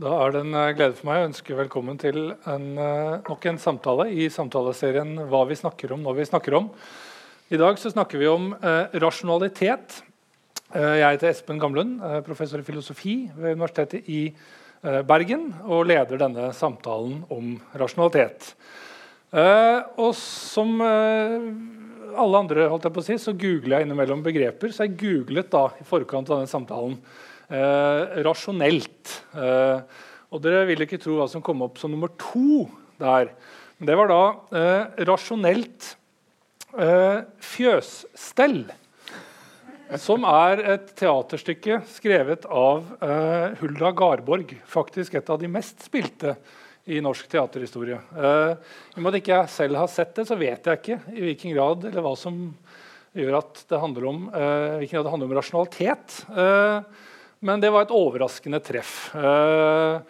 Da er det en eh, glede for meg å ønske velkommen til en, eh, nok en samtale i samtaleserien 'Hva vi snakker om når vi snakker om'. I dag så snakker vi om eh, rasjonalitet. Eh, jeg heter Espen Gamlund, professor i filosofi ved Universitetet i Bergen, og leder denne samtalen om rasjonalitet. Og som alle andre holdt jeg på å si, så googler jeg innimellom begreper. Så jeg googlet da i forkant av denne samtalen eh, rasjonelt. Eh, og dere vil ikke tro hva som kom opp som nummer to der. Men Det var da eh, rasjonelt eh, fjøsstell. Som er et teaterstykke skrevet av eh, Hulda Garborg. Faktisk et av de mest spilte i norsk teaterhistorie. Uh, I og med at ikke jeg selv har sett det, så vet jeg ikke i hvilken grad eller hva som gjør at det handler om, uh, grad det handler om rasjonalitet. Uh, men det var et overraskende treff. Uh,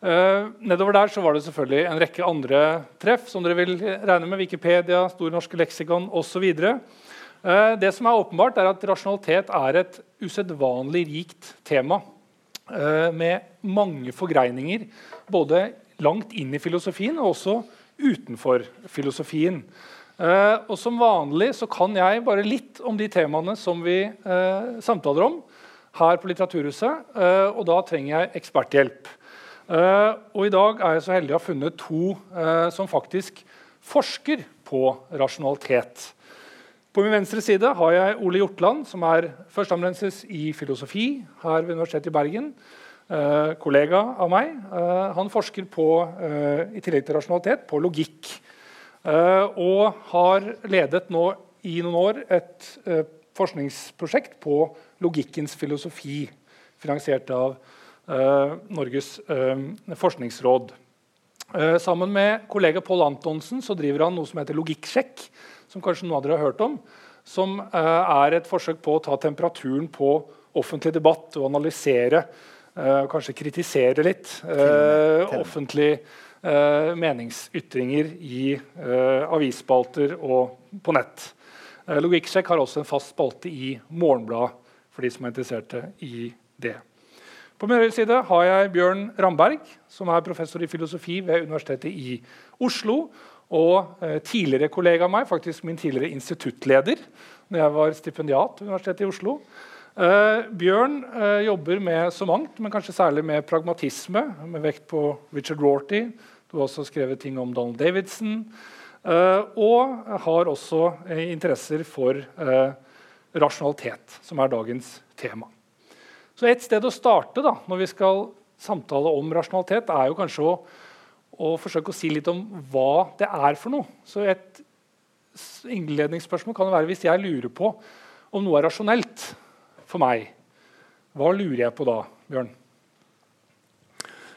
uh, nedover der så var det selvfølgelig en rekke andre treff, som dere vil regne med. Wikipedia, Store norske leksikon osv. Uh, det som er åpenbart, er at rasjonalitet er et usedvanlig rikt tema. Med mange forgreininger, både langt inn i filosofien og også utenfor filosofien. Og Som vanlig så kan jeg bare litt om de temaene som vi samtaler om her på Litteraturhuset, eh, og da trenger jeg eksperthjelp. Eh, og I dag er jeg så heldig å ha funnet to eh, som faktisk forsker på rasjonalitet. På min venstre side har jeg Ole Hjortland, som er førsteamanuensis i filosofi her ved Universitetet i Bergen. Kollega av meg. Han forsker på, i tillegg til rasjonalitet på logikk. og har ledet nå i noen år et forskningsprosjekt på logikkens filosofi, finansiert av uh, Norges uh, forskningsråd. Uh, sammen med kollega Pål Antonsen så driver han noe som heter Logikksjekk, som kanskje noen av dere har hørt om, som er et forsøk på å ta temperaturen på offentlig debatt og analysere, kanskje kritisere litt, offentlige meningsytringer i avisspalter og på nett. Logikksjekk har også en fast spalte i Morgenbladet for de som er interesserte i det. På min høyre side har jeg Bjørn Ramberg, som er professor i filosofi ved Universitetet i Oslo. Og eh, tidligere kollega av meg, faktisk min tidligere instituttleder når jeg var stipendiat ved Universitetet i Oslo. Eh, Bjørn eh, jobber med så mangt, men kanskje særlig med pragmatisme, med vekt på Richard Rorty. Du har også skrevet ting om Donald Davidson. Eh, og har også eh, interesser for eh, rasjonalitet, som er dagens tema. Så Et sted å starte da, når vi skal samtale om rasjonalitet, er jo kanskje å, å forsøke å si litt om hva det er for noe. Så Et innledningsspørsmål kan være hvis jeg lurer på om noe er rasjonelt for meg. Hva lurer jeg på da, Bjørn?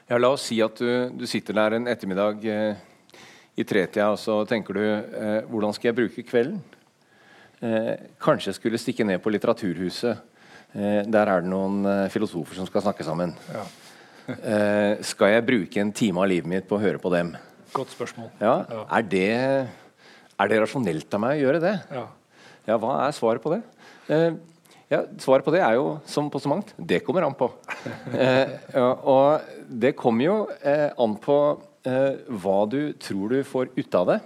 Ja, La oss si at du, du sitter der en ettermiddag eh, i tretida og så tenker du eh, hvordan skal jeg bruke kvelden? eh, kanskje skulle stikke ned på Litteraturhuset. Eh, der er det noen eh, filosofer som skal snakke sammen. Ja. Eh, skal jeg bruke en time av livet mitt på å høre på dem? Godt spørsmål. Ja. Ja. Er, det, er, det, rasjonelt av meg å gjøre det? Ja. Hva er svaret på det? Eh, svaret på det er jo som på så mangt det kommer an på. Eh, og det kommer jo an på hva du tror du får ut av det.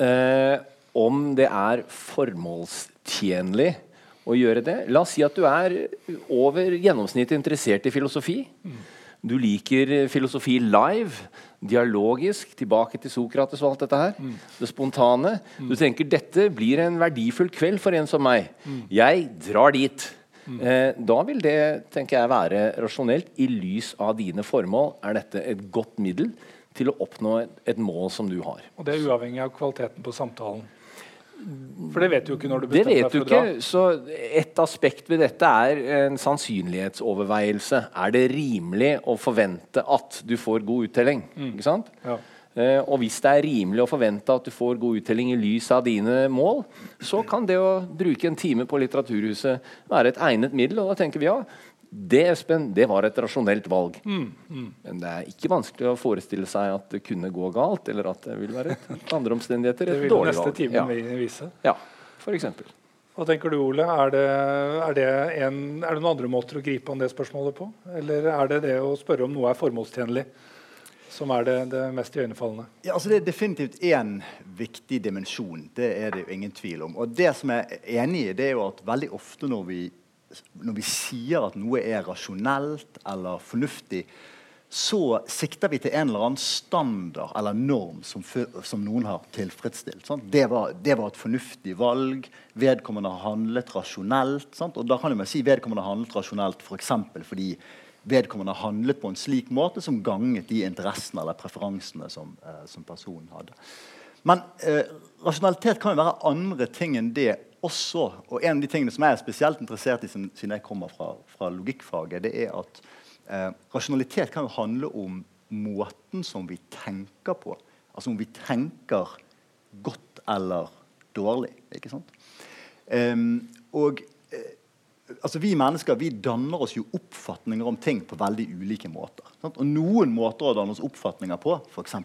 Eh, om det er formålstjenlig å gjøre det. La oss si at du er over gjennomsnittet interessert i filosofi. Du liker filosofi live, dialogisk, tilbake til Sokrates og alt dette her. Mm. Det spontane. Mm. Du tenker dette blir en verdifull kveld for en som meg. Mm. Jeg drar dit. Eh, da vil det tenker jeg, være rasjonelt. I lys av dine formål er dette et godt middel til å oppnå et, et mål som du har. Og det er uavhengig av kvaliteten på samtalen? For det vet du ikke når du bestemmer deg for å dra. Så Et aspekt ved dette er en sannsynlighetsoverveielse. Er det rimelig å forvente at du får god uttelling? Mm. Ikke sant? Ja. Uh, og hvis det er rimelig å forvente at du får god uttelling i lys av dine mål, så kan det å bruke en time på Litteraturhuset være et egnet middel. Og da tenker vi ja, det Espen, det var et rasjonelt valg. Mm, mm. Men det er ikke vanskelig å forestille seg at det kunne gå galt, eller at det vil være et, andre omstendigheter et dårlig valg. Det vil neste time ja. vise. Ja, for eksempel. Hva tenker du, Ole? Er det, er, det en, er det, noen andre måter å gripe an det spørsmålet på? Eller er det det å spørre om noe er formålstjenlig, som er det, det mest iøynefallende? Ja, altså det er definitivt én viktig dimensjon. Det er det jo ingen tvil om. Og det som jeg er enig i, det er jo at veldig ofte når vi, når vi sier at noe er rasjonelt eller fornuftig, så sikter vi til en eller annen standard eller norm som, som noen har tilfredsstilt. Det var, det, var, et fornuftig valg. Vedkommende handlet rasjonelt. Sant? Og da kan man si vedkommende handlet rasjonelt f.eks. For fordi vedkommende handlet på en slik måte som ganget de interessene eller preferansene som, eh, som personen hadde. Men eh, rasjonalitet kan jo være andre ting enn det også. Og en av de tingene som jeg er spesielt interessert i siden jeg kommer fra, fra logikkfaget, det er at Eh, rasjonalitet kan jo handle om måten som vi tenker på. Altså om vi tenker godt eller dårlig. ikke sant? Um, og eh, altså Vi mennesker vi danner oss jo oppfatninger om ting på veldig ulike måter. Sant? Og Noen måter å danne oss oppfatninger på, f.eks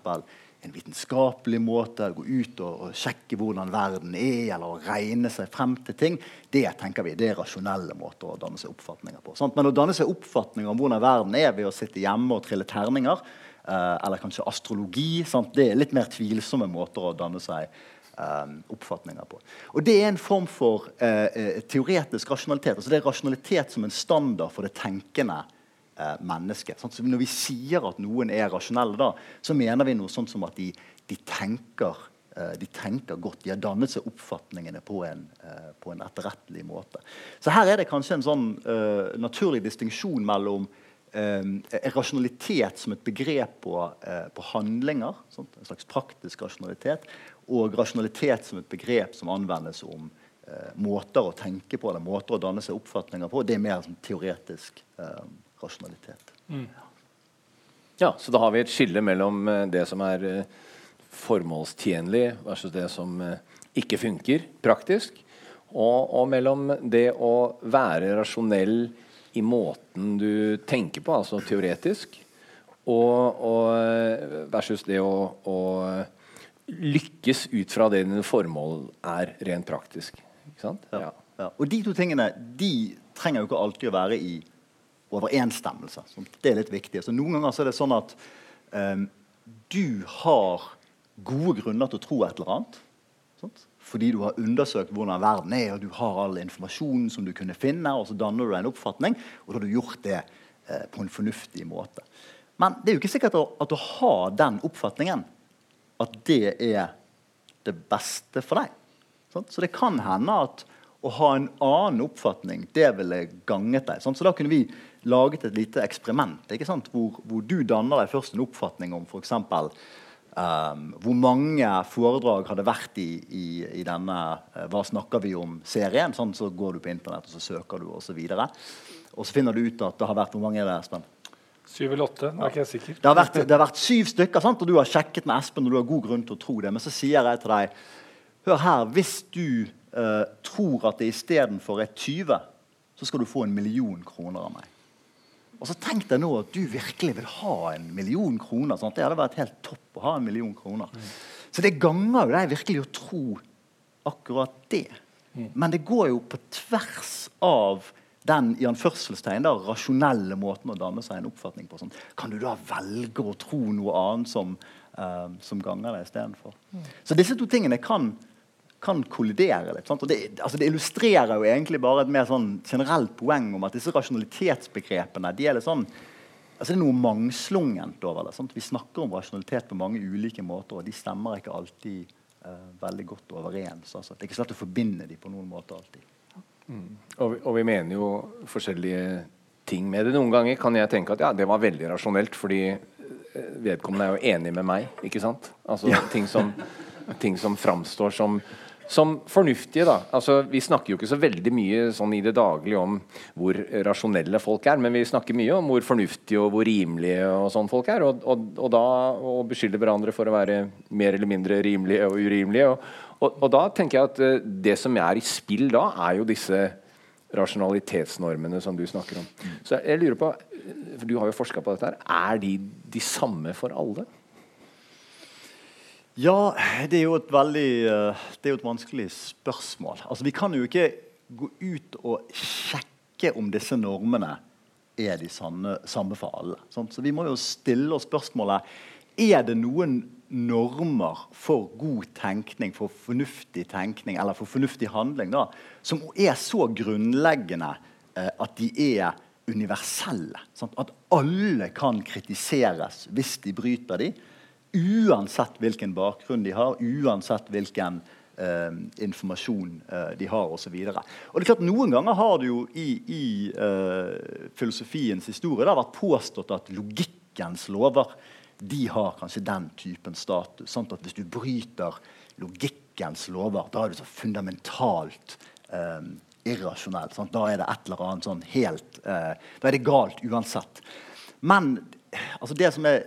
en vitenskapelig måte, gå ut og, og, sjekke hvordan verden er, eller å regne seg frem til ting, det tenker vi, det er rasjonelle måter å danne seg oppfatninger på. Sant? Men å danne seg oppfatninger om hvordan verden er ved å sitte hjemme og trille terninger, eh, eller kanskje astrologi, sant? det er litt mer tvilsomme måter å danne seg eh, oppfatninger på. Og Det er en form for eh, eh teoretisk rasjonalitet. altså Det er rasjonalitet som en standard for det tenkende eh, menneske. Sånn, så når vi sier at noen er rasjonelle, da, så mener vi noe sånt som at de, de, tenker, de tenker godt. De har dannet seg oppfatningene på en, på en etterrettelig måte. Så her er det kanskje en sånn uh, naturlig distinksjon mellom uh, rasjonalitet som et begrep på, uh, på handlinger, sånt, en slags praktisk rasjonalitet, og rasjonalitet som et begrep som anvendes om måter å tenke på eller måter å danne seg oppfatninger på. Det er mer sånn teoretisk eh, rasjonalitet. Mm. Ja, Så da har vi et skille mellom eh, det som er eh, formålstjenlig versus det som eh, ikke funker praktisk, og, og, mellom det å være rasjonell i måten du tenker på, altså teoretisk, og, og versus det å, å, lykkes ut fra det dine formål er rent praktisk. Sant? Ja. Ja. Og de to tingene de trenger jo ikke alltid å være i overensstemmelse. Det er litt viktig. Så noen ganger er det sånn at um, du har gode grunner til å tro et eller annet. Sant? Fordi du har undersøkt hvordan verden er, og du har all informasjonen som du kunne finne, og så danner du deg en oppfatning, og da har du gjort det eh, på en fornuftig måte. Men det er jo ikke sikkert at, at å ha den oppfatningen at det er det beste for deg. Så det kan hende at å ha en annen oppfatning, det ville ganget deg. Så da kunne vi laget et lite eksperiment hvor, hvor, du danner deg først en oppfatning om f.eks. Um, hvor mange foredrag hadde vært i, i, i denne uh, Hva snakker vi om-serien? Sånn, så går du på Internett og så søker du osv. Og, og så finner du ut at det har vært Hvor mange er det, Espen? Syv eller åtte. Nå er ikke jeg sikker. Det har vært, det har vært syv stykker, sant? og du har sjekket med Espen, og du har god grunn til å tro det. Men så sier jeg til deg Hør her, hvis du uh, tror at det istedenfor er 20, så skal du få en million kroner av meg. Og så tenk deg nå at du virkelig vil ha en million kroner. Sant? Det hadde vært helt topp å ha en million kroner. Mm. Så det ganger jo deg virkelig å tro akkurat det. Mm. Men det går jo på tvers av den i anførselstegn da, rasjonelle måten å danne seg en oppfatning på. Sånn. Kan du da velge å tro noe annet som, uh, som ganger deg istedenfor? Mm. Så disse to tingene kan kan kollidere litt. Og det, altså det, illustrerer jo egentlig bare et mer sånn generelt poeng om at disse rasjonalitetsbegrepene de er litt sånn, altså det er noe mangslungent over det. Sant? Vi snakker om rasjonalitet på mange ulike måter, og de stemmer ikke alltid uh, veldig godt overens. Altså. Det er ikke så lett å forbinde dem på noen måte alltid. Mm. Og, vi, og, vi, mener jo forskjellige ting med det. Noen ganger kan jeg tenke at ja, det var veldig rasjonelt, fordi eh, vedkommende er jo enig med meg. ikke sant? Altså ja. ting som, ting som framstår som som fornuftige. da. Altså, Vi snakker jo ikke så veldig mye sånn i det daglige om hvor rasjonelle folk er, men vi snakker mye om hvor fornuftige og hvor rimelige og sånn folk er. Og, og, og da å beskylde hverandre for å være mer eller mindre rimelige og urimelige. Og, og, da tenker jeg at uh, det som er i spill da, er jo disse rasjonalitetsnormene som du snakker om. Så jeg lurer på, for Du har jo forska på dette. her, Er de de samme for alle? Ja, det er jo et veldig eh, Det er jo et vanskelig spørsmål. Altså, vi kan jo ikke gå ut og sjekke om disse normene er de sanne, samme for alle. Sant? Så vi må jo stille oss spørsmålet er det noen normer for god tenkning, for fornuftig tenkning eller for fornuftig handling da, som er så grunnleggende eh, at de er universelle. Sant? At alle kan kritiseres hvis de bryter de, uansett hvilken bakgrunn de har, uansett hvilken eh, informasjon eh, de har osv. Noen ganger har det jo i, i eh, filosofiens historie vært påstått at logikkens lover de har kanskje den typen status. Sånn at Hvis du bryter logikkens lover, da er du så fundamentalt eh, irrasjonell. Sant? Da er det et eller annet sånn helt eh, Da er det galt uansett. Men altså det som er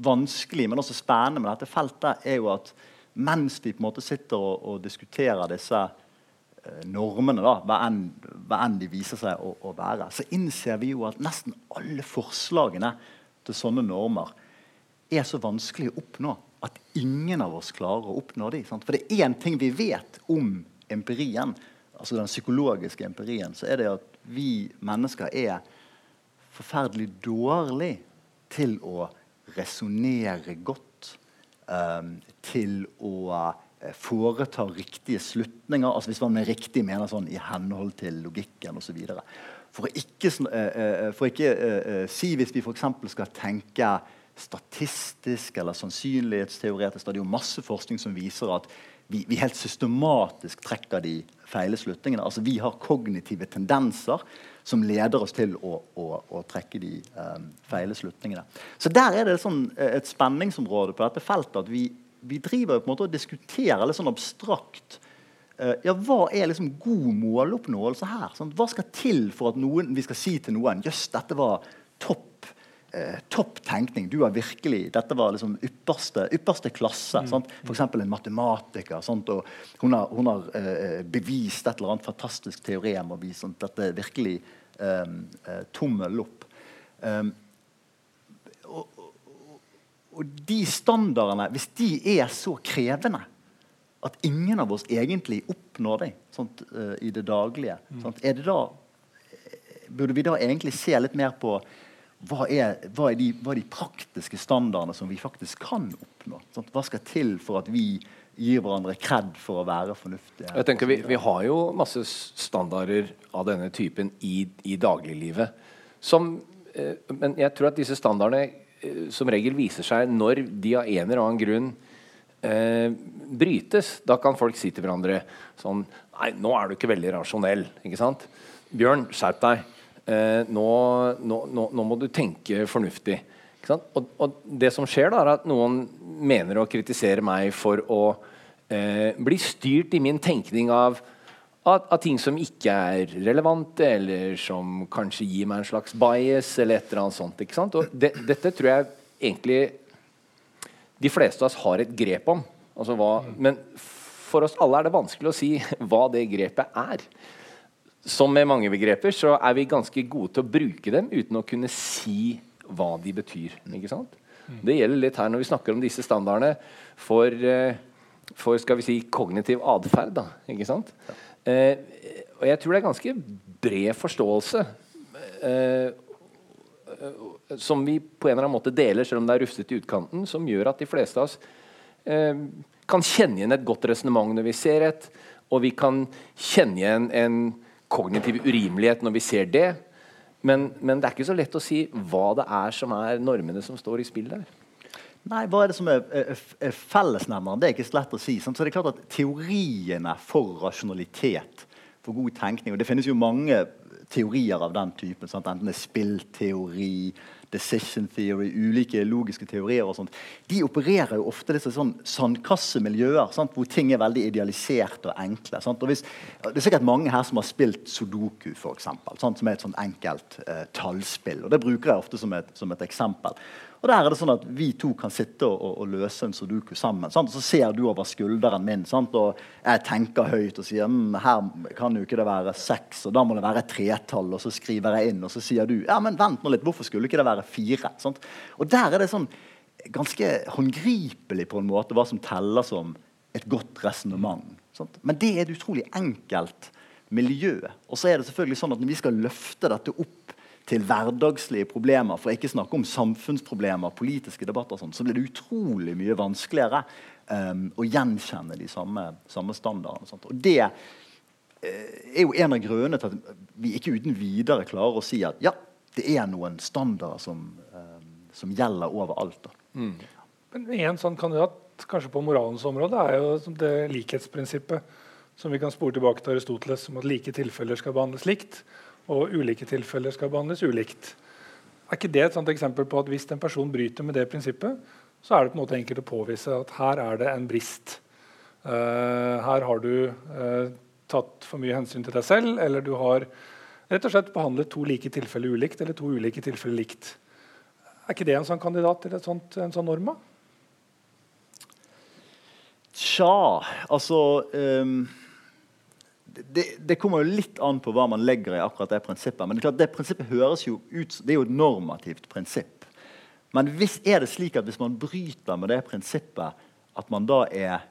vanskelig, men også spennende med dette feltet, er jo at mens vi på en måte sitter og, og diskuterer disse eh, normene, da, hva enn, hva enn, de viser seg å, å, være, så innser vi jo at nesten alle forslagene til sånne normer er så vanskelig å oppnå at ingen av oss klarer å oppnå dem. For det er én ting vi vet om empirien, altså den psykologiske empirien, så er det at vi mennesker er forferdelig dårlig til å resonnere godt. Um, til å uh, foreta riktige slutninger. altså Hvis man med riktig mener sånn i henhold til logikken osv. For å ikke, uh, uh, for ikke si hvis vi f.eks. skal tenke statistisk eller sannsynlighetsteoretisk. Det er jo masse forskning som viser at vi, vi helt systematisk trekker de feile slutningene. Altså Vi har kognitive tendenser som leder oss til å, å, å trekke de um, feile slutningene. Så der er det sånn, eh, et spenningsområde på dette feltet at vi, vi driver på en måte og diskuterer litt sånn abstrakt uh, ja, Hva er liksom god måloppnåelse her? Sånn, hva skal til for at noen, vi skal si til noen Jøss, dette var topp eh, topp tenkning. Du har virkelig, Dette var liksom ypperste, ypperste klasse. Mm. Sant? F.eks. en matematiker. Sant? og Hun har, hun har eh, bevist et eller annet fantastisk teorem og vist at dette virkelig eh, eh, tommel opp. Um, og, og, de standardene, hvis de er så krevende at ingen av oss egentlig oppnår dem sånt, uh, i det daglige, mm. er det da, burde vi da egentlig se litt mer på hva er, hva, er de, hva er, de, praktiske standardene som vi faktisk kan oppnå? Sant? Hva skal til for at vi gir hverandre kred for å være fornuftige? Jeg tenker vi, vi har jo masse standarder av denne typen i, i dagliglivet. Som, eh, men jeg tror at disse standardene eh, som regel viser seg når de av en eller annen grunn eh, brytes. Da kan folk si til hverandre sånn Nei, nå er du ikke veldig rasjonell. ikke sant? Bjørn, skjerp deg nå, nå, nå, må du tenke fornuftig. Og, og, det som skjer, da, er at noen mener å kritisere meg for å eh, bli styrt i min tenkning av, av, av, ting som ikke er relevante, eller som kanskje gir meg en slags bias, eller et eller annet sånt. Ikke sant? Og det, dette tror jeg egentlig de fleste av oss har et grep om. Altså hva, men for oss alle er det vanskelig å si hva det grepet er som med mange begreper så er vi ganske gode til å bruke dem uten å kunne si hva de betyr. ikke sant? Det gjelder litt her når vi snakker om disse standardene for, eh, for skal vi si, kognitiv atferd. Ikke sant? Eh, og jeg tror det er ganske bred forståelse eh, som vi på en eller annen måte deler, selv om det er rufsete i utkanten, som gjør at de fleste av oss eh, kan kjenne igjen et godt resonnement når vi ser et, og vi kan kjenne igjen en kognitiv urimelighet når vi ser det. Men, men, det er ikke så lett å si hva det er som er normene som står i spill der. Nei, Hva er det som er, er, er fellesnevneren? Det er ikke så lett å si. Så det er klart at Teoriene for rasjonalitet, for god tenkning og Det finnes jo mange teorier av den typen. Sant? Enten det er spillteori, decision theory, ulike logiske teorier og sånt, de opererer jo ofte disse sånn sandkassemiljøer sant? hvor ting er veldig idealiserte og enkle. Og hvis, det er sikkert mange her som har spilt Sudoku, for eksempel, som er et sånt enkelt eh, tallspill. og Det bruker jeg ofte som et, som et eksempel. Og der er det sånn at Vi to kan sitte og, og, løse en sudoku sammen. Sant? Så ser du over skulderen min, sant? og jeg tenker høyt og sier mm, her kan jo ikke det være seks, og da må det være tretall. Og så skriver jeg inn, og så sier du ja, men vent nå litt, hvorfor skulle ikke det være fire? Sant? Og der er det sånn ganske håndgripelig på en måte hva som teller som et godt resonnement. Men det er et utrolig enkelt miljø. Og så er det selvfølgelig sånn at Når vi skal løfte dette opp til hverdagslige problemer, for ikke snakke om samfunnsproblemer, politiske debatter, sånt, så blir det utrolig mye vanskeligere um, å gjenkjenne de samme, samme standardene. Og, Og det uh, er jo en av grunnene til at vi ikke uten videre klarer å si at ja, det er noen standarder som, um, som gjelder overalt. Mm. Men En sånn kandidat kanskje på moralens område er jo det likhetsprinsippet som vi kan spore tilbake til Aristoteles, om at like tilfeller skal behandles likt, og ulike tilfeller skal behandles ulikt. Er ikke det et sånt eksempel på at hvis en person bryter med det prinsippet, så er det på en måte enkelt å påvise at her er det en brist. Uh, her har du uh, tatt for mye hensyn til deg selv, eller du har rett og slett behandlet to like tilfeller ulikt eller to ulike tilfeller likt. Er ikke det en sånn kandidat til sånt, en sånn norma? Tja, altså um det, det, kommer jo litt an på hva man legger i akkurat det prinsippet. Men det, er klart, det prinsippet høres jo ut, det er jo et normativt prinsipp. Men hvis, er det slik at hvis man bryter med det prinsippet, at man da er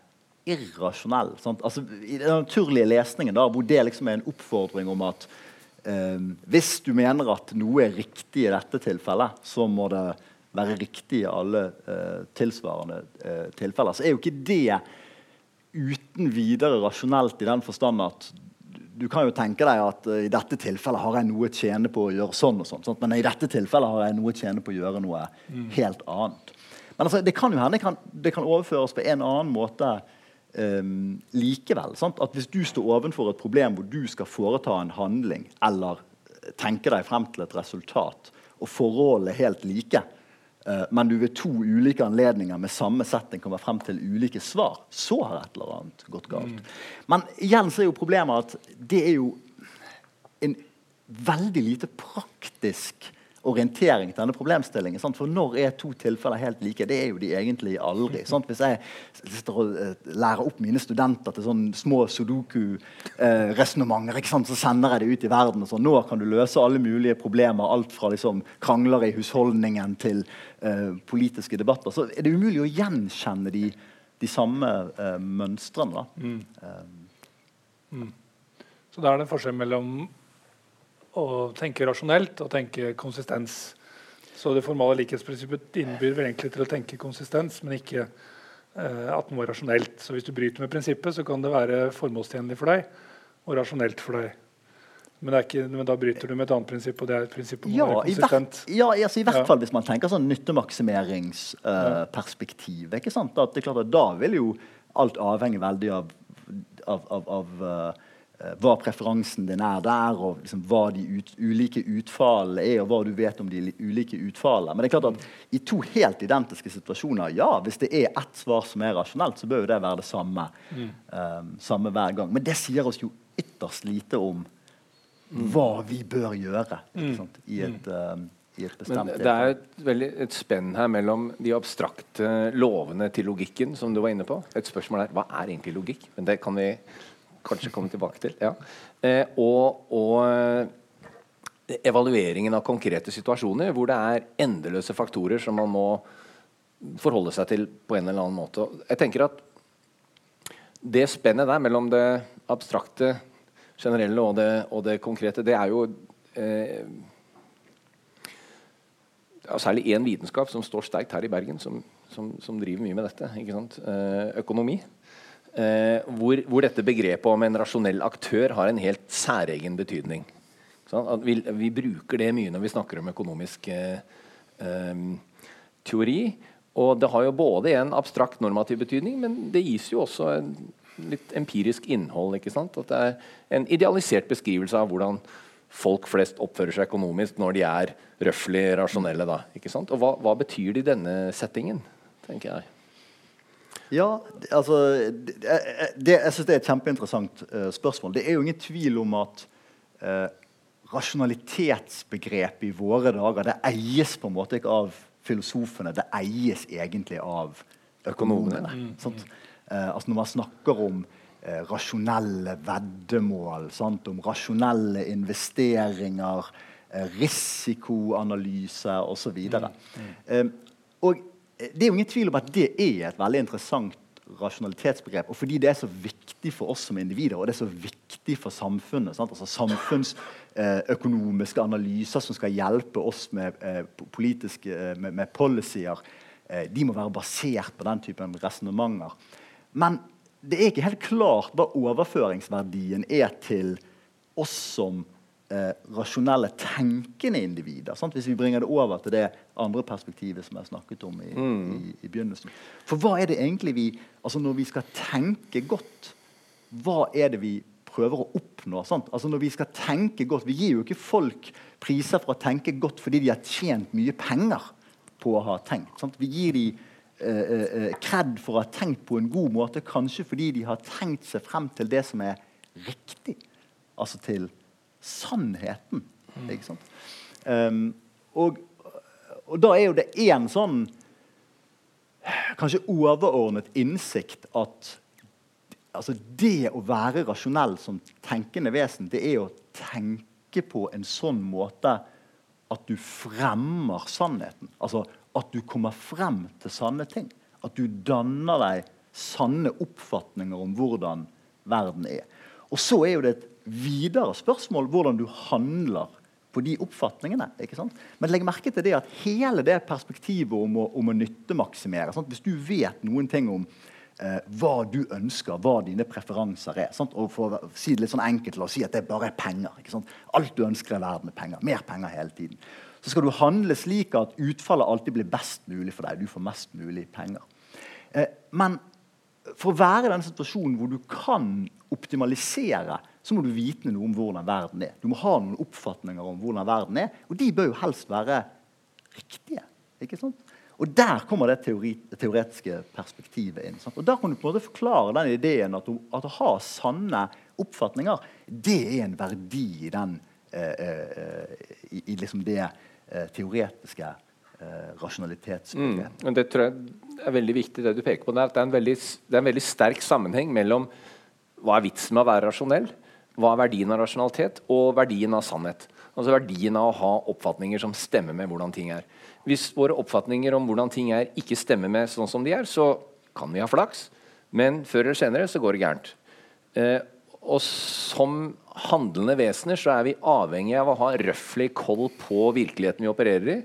irrasjonell altså, I den naturlige lesningen, da, hvor det liksom er en oppfordring om at eh, hvis du mener at noe er riktig i dette tilfellet, så må det være riktig i alle eh, tilsvarende eh, tilfeller, så er jo ikke det uten videre rasjonelt i den forstand at du kan jo tenke deg at uh, i dette tilfellet har jeg noe å tjene på å gjøre sånn og sånn. Sant? Men i dette tilfellet har jeg noe å tjene på å gjøre noe mm. helt annet. Men altså, det kan jo hende det kan, det kan overføres på en annen måte um, likevel. Sant? At hvis du står overfor et problem hvor du skal foreta en handling eller tenke deg frem til et resultat, og forholdene er helt like, Eh, men du ved to ulike anledninger med samme setting kommer frem til ulike svar, så har et eller annet gått galt. Mm. Men igjen så er jo problemet at det er jo en veldig lite praktisk orientering til denne problemstillingen. Sant? For når er to tilfeller helt like? Det er jo de egentlig aldri. Sant? Hvis jeg sitter og uh, lærer opp mine studenter til sånne små sudoku-resonnementer, uh, så sender jeg det ut i verden. og sånn. Nå kan du løse alle mulige problemer. Alt fra liksom, krangler i husholdningen til uh, politiske debatter. Så er det umulig å gjenkjenne de, de samme mønstrene. Mm. Mm. Så da er det en forskjell mellom å tenke rasjonelt og tenke konsistens. Så det formale likhetsprinsippet innbyr vel egentlig til å tenke konsistens, men ikke eh, at noe er rasjonelt. Så hvis du bryter med prinsippet, så kan det være formålstjenlig for deg og rasjonelt for deg. Men, ikke, men, da bryter du med et annet prinsipp, og det er et prinsipp om ja, å være konsistent. I, ja, altså, i hvert ja. fall hvis man tenker sånn nyttemaksimeringsperspektiv. Uh, ja. Da vil jo alt avhenge veldig av, av, av, av uh, hva preferansen din er der, og liksom hva de ut, ulike utfallene er, og hva du vet om de ulike utfallene. Men det er klart at i to helt identiske situasjoner, ja, hvis det er ett svar som er rasjonelt, så bør jo det være det samme, mm. um, samme hver gang. Men det sier oss jo ytterst lite om hva vi bør gjøre mm. sant, i et um, men det er et, veldig, et spenn her mellom de abstrakte lovene til logikken, som du var inne på. Et spørsmål er hva er egentlig logikk? Men det kan vi kanskje komme tilbake til. Ja. Eh, og, og, evalueringen av konkrete situasjoner hvor det er endeløse faktorer som man må forholde seg til på en eller annen måte. Jeg tenker at Det spennet der mellom det abstrakte, generelle og det, og det konkrete, det er jo eh, særlig én vitenskap som står sterkt her i Bergen, som, som, som driver mye med dette. Eh, økonomi. Eh, hvor, hvor, dette begrepet om en rasjonell aktør har en helt særegen betydning. Sånn, vi, vi, bruker det mye når vi snakker om økonomisk eh, eh, teori. Og det har jo både en abstrakt normativ betydning, men det gis jo også en litt empirisk innhold. ikke sant? At det er en idealisert beskrivelse av hvordan folk flest oppfører seg økonomisk når de er røftlig rasjonelle. da, ikke sant? Og hva, hva betyr det i denne settingen, tenker jeg. Ja, altså det, det, Jeg syns det er et kjempeinteressant uh, spørsmål. Det er jo ingen tvil om at uh, rasjonalitetsbegrepet i våre dager det eies på en måte ikke av filosofene, det eies egentlig av økonomene. Mm. Uh, altså Når man snakker om rasjonelle veddemål, sant? om rasjonelle investeringer, risikoanalyse osv. Mm. Mm. og det er jo ingen tvil om at det er et veldig interessant rasjonalitetsbegrep, og fordi det er så viktig for oss som individer, og det er så viktig for samfunnet. Sant? Altså Samfunnsøkonomiske eh, analyser som skal hjelpe oss med, eh, politiske, eh, med, med policyer, eh, de må være basert på den typen resonnementer. Men det er ikke helt klart hva overføringsverdien er til oss som eh, rasjonelle, tenkende individer. Sant? Hvis vi bringer det over til det andre perspektivet som jeg snakket om i, mm. i, i begynnelsen. For hva er det egentlig vi altså Når vi skal tenke godt, hva er det vi prøver å oppnå? Sant? Altså når Vi skal tenke godt, vi gir jo ikke folk priser for å tenke godt fordi de har tjent mye penger på å ha tenkt. Sant? Vi gir dem eh, kred eh, for å ha tenkt på en god måte, kanskje fordi de har tenkt seg frem til det som er riktig. Altså til sannheten. Ikke sant? Um, og, og, da er jo det én sånn kanskje overordnet innsikt at altså det å være rasjonell som tenkende vesen, det er å tenke på en sånn måte at du fremmer sannheten. Altså at du kommer frem til sanne ting. At du danner deg sanne oppfatninger om hvordan verden er. Og så er jo det et videre spørsmål hvordan du handler på de oppfatningene. ikke sant? Men legg merke til det at hele det perspektivet om å, om å nyttemaksimere sant? Hvis du vet noen ting om eh, hva du ønsker, hva dine preferanser er sant? Og for å si det litt sånn enkelt la oss si at det bare er penger. ikke sant? Alt du ønsker i verden, er penger. Mer penger hele tiden. Så skal du handle slik at utfallet alltid blir best mulig for deg. Du får mest mulig penger. Eh, men for å være i den situasjonen hvor du kan optimalisere så må du vite noe om hvordan verden er. Du må ha noen oppfatninger om hvordan verden er, og de bør jo helst være riktige. ikke sant? Og Der kommer det teori, teoretiske perspektivet inn. Sant? Og Da kan du på en måte forklare den ideen at, at å ha sanne oppfatninger, det er en verdi i, den, eh, eh, i, i liksom det eh, teoretiske eh, rasjonalitetsbegrepet. Mm, det tror jeg er veldig viktig, det du peker på der. Det er en veldig, det er en veldig sterk sammenheng mellom hva er vitsen med å være rasjonell, hva er verdien av rasjonalitet, og verdien av sannhet. Altså verdien av å ha oppfatninger som stemmer med hvordan ting er. Hvis våre oppfatninger om hvordan ting er, ikke stemmer med sånn som de er, så kan vi ha flaks, men før eller senere så går det gærent. Eh, og som handlende vesener så er vi avhengig av å ha røfflig koll på virkeligheten vi opererer i.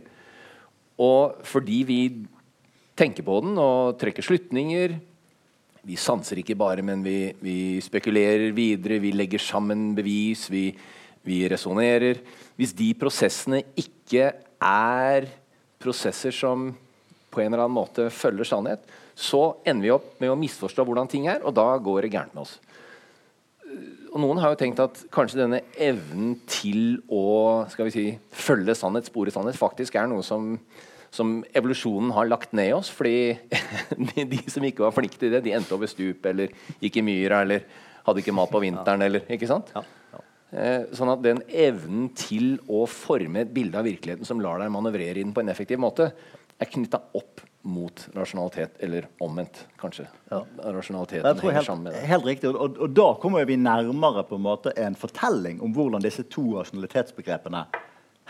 Og fordi vi tenker på den og trekker slutninger, vi sanser ikke bare, men vi, vi spekulerer videre, vi legger sammen bevis, vi, vi resonnerer. Hvis de prosessene ikke er prosesser som på en eller annen måte følger sannhet, så ender vi opp med å misforstå hvordan ting er, og da går det gærent med oss. Og Noen har jo tenkt at kanskje denne evnen til å skal vi si, følge sannhet, spore sannhet, faktisk er noe som som evolusjonen har lagt ned i oss. Fordi de, de, som ikke var flinke til det, de endte over stup eller gikk i myra eller hadde ikke mat på vinteren. Eller, ikke sant? Ja, ja. Eh, sånn at den evnen til å forme et bilde av virkeligheten som lar deg manøvrere inn på en effektiv måte, er knytta opp mot rasjonalitet, eller omvendt, kanskje. Ja. Rasjonaliteten sammen med det. helt riktig, og, og, da kommer vi nærmere på en måte en fortelling om hvordan disse to rasjonalitetsbegrepene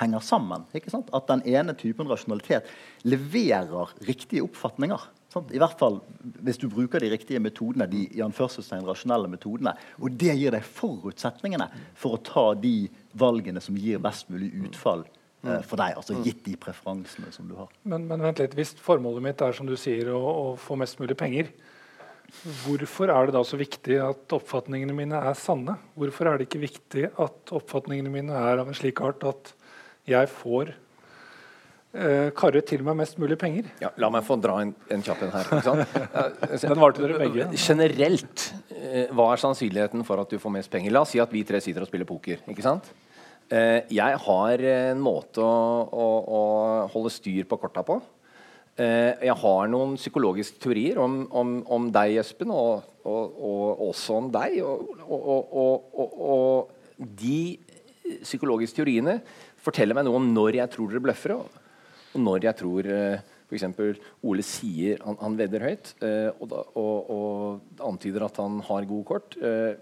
henger sammen. At den ene typen rasjonalitet leverer riktige oppfatninger. Sant? I hvert fall hvis du bruker de riktige metodene, de i rasjonelle metodene. Og det gir deg forutsetningene for å ta de valgene som gir best mulig utfall eh, for deg. altså Gitt de preferansene som du har. Men, men vent litt, Hvis formålet mitt er som du sier, å, å få mest mulig penger, Hvorfor er det da så viktig at oppfatningene mine er sanne? Hvorfor er det ikke viktig at oppfatningene mine er av en slik art at jeg får eh, karre til meg mest mulig penger. Ja, la meg få dra en, en kjapp en her. Den var til dere begge. Generelt, eh, hva er sannsynligheten for at du får mest penger? La oss si at vi tre sitter og spiller poker. ikke sant? Eh, jeg har en måte å, å, å holde styr på korta på. Eh, jeg har noen psykologiske teorier om, om, om deg, Espen, og, og, og, også om deg. Og, de psykologiske teoriene forteller meg noe om når jeg tror dere bløffer, og, og når jeg tror uh, f.eks. Ole sier han, han vedder høyt uh, og, da, og, og, antyder at han har gode kort. Uh,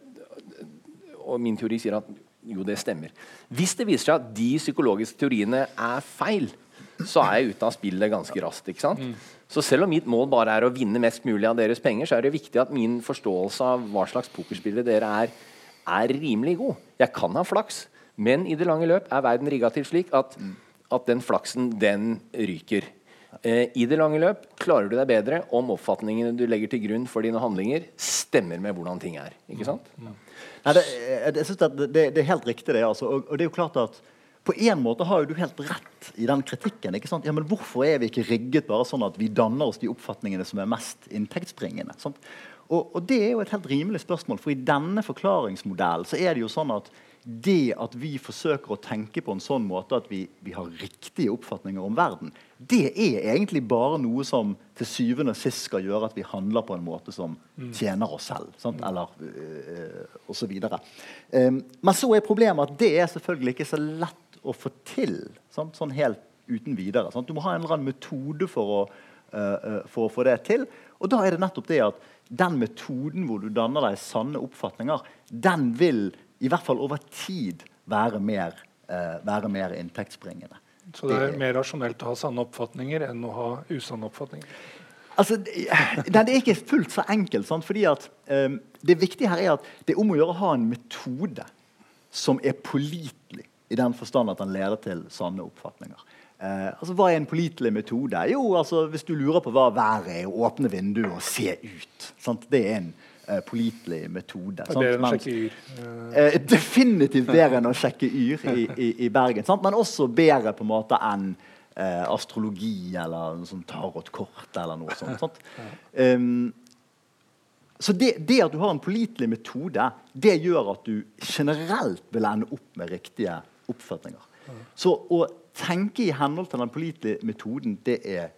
og min teori sier at jo, det stemmer. Hvis det viser seg at de psykologiske teoriene er feil, så er jeg ute av spillet ganske raskt. ikke sant? Mm. Så selv om mitt mål bare er å vinne mest mulig av deres penger, så er det viktig at min forståelse av hva slags pokerspillere dere er, er rimelig god. Jeg kan ha flaks, men i det lange løp er verden rigga til slik at, at den flaksen, den ryker. Eh, I det lange løp klarer du deg bedre om oppfatningene du legger til grunn for dine handlinger, stemmer med hvordan ting er. Ikke sant? Mm. Nei, det, jeg synes det, det, det, er helt riktig, det. Altså. Og, og, det er jo klart at på en måte har jo du helt rett i den kritikken. ikke sant? Ja, men Hvorfor er vi ikke rigget bare sånn at vi danner oss de oppfatningene som er mest inntektsbringende? Og, og, Det er jo et helt rimelig spørsmål, for i denne forklaringsmodellen så er det jo sånn at det at vi forsøker å tenke på en sånn måte at vi, vi, har riktige oppfatninger om verden, det er egentlig bare noe som til syvende og sist skal gjøre at vi handler på en måte som mm. tjener oss selv. Sant? Eller øh, osv. Um, men så er problemet at det er selvfølgelig ikke så lett å få til sant? sånn helt uten videre. Sant? Du må ha en eller annen metode for å, øh, for å få det til. Og da er det nettopp det at den metoden hvor du danner deg sanne oppfatninger, den vil i hvert fall over tid være mer, eh, være mer inntektsbringende. Så det er mer rasjonelt å ha sanne oppfatninger enn å ha usanne oppfatninger? Altså, det, det er ikke fullt så enkelt. Sant? fordi at um, Det viktige her er at det er om å gjøre å ha en metode som er pålitelig, i den forstand at den leder til sanne oppfatninger. Uh, altså, Hva er en pålitelig metode? Jo, altså, Hvis du lurer på hva været er, åpne vinduet og se ut. Sant? Det er en uh, pålitelig metode. Er bedre enn å sjekke yr? Eh, definitivt bedre enn å sjekke yr i, i, i Bergen. Sant? Men også bedre på en måte enn eh, astrologi eller noe sånt tarotkort eller noe sånt. sånt. Um, så det, det, at du har en pålitelig metode, det gjør at du generelt vil ende opp med riktige oppfatninger. Så å tenke i henhold til den pålitelige metoden, det er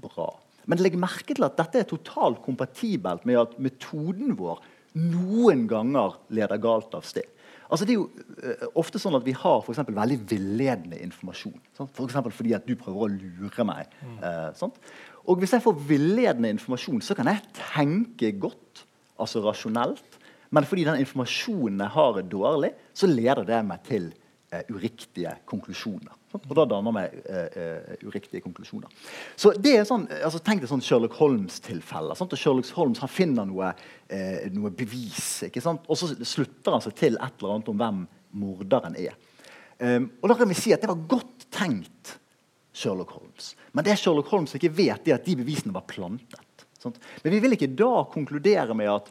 bra. Men legg merke til at dette er totalt kompatibelt med at metoden vår noen ganger leder galt av sted. Altså det er jo uh, ofte sånn at Vi har for veldig villedende informasjon. Sant? For fordi at du prøver å lure meg. Uh, og Hvis jeg får villedende informasjon, så kan jeg tenke godt, altså rasjonelt. Men fordi den informasjonen jeg har, er dårlig, så leder det meg til uriktige konklusjoner. Og da danner vi uh, uh, uriktige konklusjoner. Så det er sånn, altså Tenk deg sånn Sherlock Holmes tilfeller Sherlock Holmes han finner noe, noe bevis, ikke sant? og så slutter han seg til et eller annet om hvem morderen er. Um, og da kan vi si at det var godt tenkt, Sherlock Holmes. Men det Sherlock Holmes ikke vet, er at de bevisene var plantet. Sant? Men vi vil ikke da konkludere med at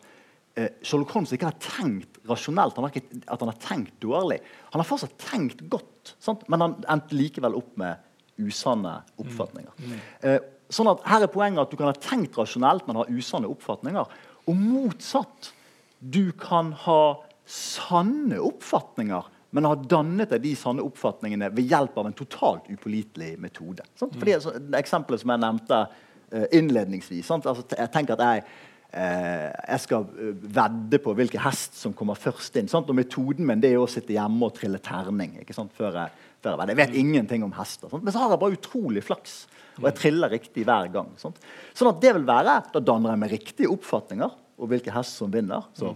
eh, Sherlock Holmes ikke har tenkt rasjonelt, han har ikke, at han har tenkt dårlig. Han har fortsatt tenkt godt, sant? men han endte likevel opp med usanne oppfatninger. Mm. Mm. Eh, sånn at Her er poenget at du kan ha tenkt rasjonelt, men ha usanne oppfatninger. Og motsatt. Du kan ha sanne oppfatninger, men ha dannet deg de sanne oppfatningene ved hjelp av en totalt upålitelig metode. Sant? Fordi, så, Eksempelet som jeg nevnte innledningsvis innledningsvis. Altså, jeg tenker at jeg eh, jeg skal eh, vedde på hvilken hest som kommer først inn. Sant? Og Metoden min det er å sitte hjemme og trille terning. ikke sant? Før jeg, før jeg, jeg vet ingenting om hester. Sant? Men så har jeg bare utrolig flaks, og jeg triller riktig hver gang. Sant? Sånn at det vil være, Da danner jeg med riktige oppfatninger om hvilken hest som vinner. så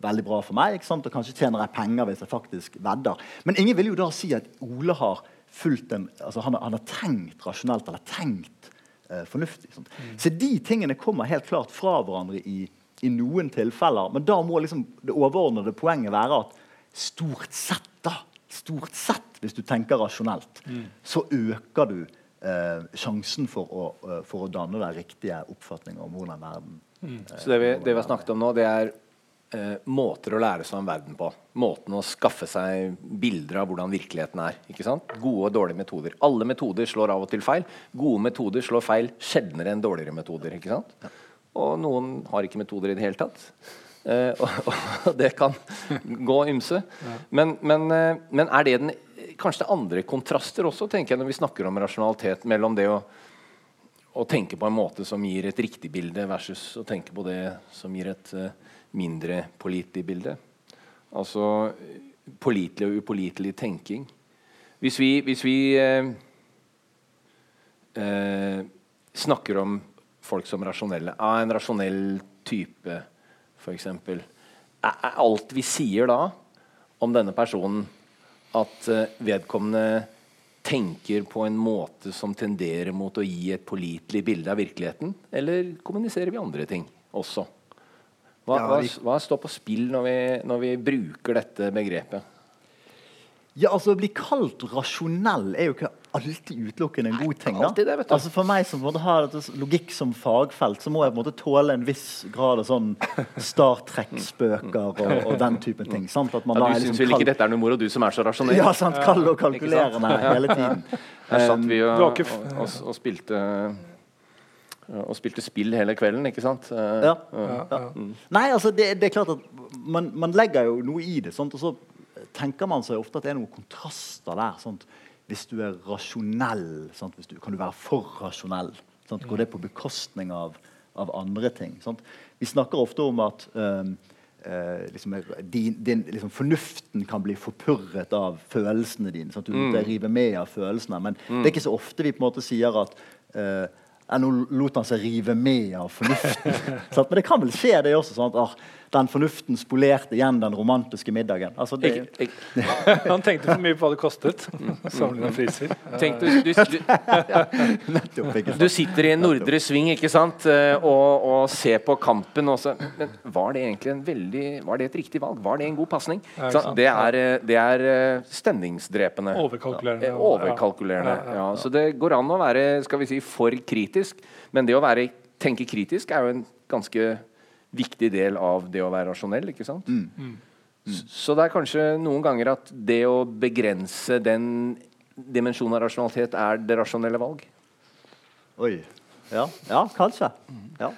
veldig bra for meg, ikke sant? og kanskje tjener jeg penger hvis jeg faktisk vedder. Men ingen vil jo da si at Ole har fulgt en, altså han, han har tenkt rasjonelt eller tenkt eh, fornuftig. Mm. Så de tingene kommer helt klart fra hverandre i, i noen tilfeller. Men da må liksom det overordnede poenget være at stort sett, da, stort sett, hvis du tenker rasjonelt, mm. så øker du eh, sjansen for å, uh, for å, danne deg riktige oppfatninger om hvordan verden mm. eh, Så det vi, det vi har snakket om nå, det er eh, måter å lære seg om verden på. Måten å skaffe seg bilder av hvordan virkeligheten er. ikke sant? Gode og dårlige metoder. Alle metoder slår av og til feil. Gode metoder slår feil sjeldnere enn dårligere metoder. ikke sant? Og noen har ikke metoder i det hele tatt. Eh, og, og, det kan gå ymse. Men, men, eh, men, er det den, kanskje det er andre kontraster også, tenker jeg, når vi snakker om rasjonalitet, mellom det å å tenke på en måte som gir et riktig bilde, versus å tenke på det som gir et uh, mindre pålitelig bilde. Altså pålitelig og upålitelig tenking. Hvis vi, hvis vi eh, eh, snakker om folk som rasjonelle ah, En rasjonell type, f.eks. Er, er alt vi sier da om denne personen, at eh, vedkommende tenker på en måte som tenderer mot å gi et pålitelig bilde av virkeligheten? Eller kommuniserer vi andre ting også? Hva, ja, vi... hva, hva står på spill når vi, når vi bruker dette begrepet? Ja, altså Å bli kalt rasjonell er jo ikke alltid utelukkende en god ting. da. Det, altså For meg som har logikk som fagfelt, så må jeg på en måte tåle en viss grad av sånn Star Trek-spøker og, og, den typen ting. sant? At man ja, du syns vel ikke dette er noe moro, du som er så rasjonell? Ja, sant, kald og kalkulerende hele tiden. Her satt vi og, og, og spilte og spilte spill hele kvelden, ikke sant? Ja. ja, ja. Nei, altså det, det, er klart at man, man legger jo noe i det. Sant? Og så tenker man seg ofte at det er noen kontraster der. Sant? Hvis du er rasjonell, du, kan du være for rasjonell? Sant? Går det på bekostning av, av andre ting? Sant? Vi snakker ofte om at um, uh, liksom, din, din, liksom, fornuften kan bli forpurret av følelsene dine. Sant? Du mm. river med av følelsene. Men mm. det er ikke så ofte vi på en måte sier at uh, Nå lot han seg rive med av fornuften. men det kan vel skje, det også. sånn at ah, den fornuften spolerte igjen den romantiske middagen. Altså det... jeg, jeg... Han tenkte for mye på hva det kostet. Sammenlignet priser. Tenk, du, du, du, du, sitter i en nordre sving ikke sant? Eh, og, og ser på kampen. Også. Men var det egentlig en veldig, var det et riktig valg? Var det en god pasning? Det, eh, det er eh, stemningsdrepende. Overkalkulerende. Overkalkulerende. Ja, så det går an å være skal vi si, for kritisk, men det å være, tenke kritisk er jo en ganske viktig del av det å være rasjonell. ikke sant? Mm. Mm. Så det er kanskje noen ganger at det å begrense den dimensjonen av rasjonalitet er det rasjonelle valg. Oi. Ja, ja kanskje. Ja.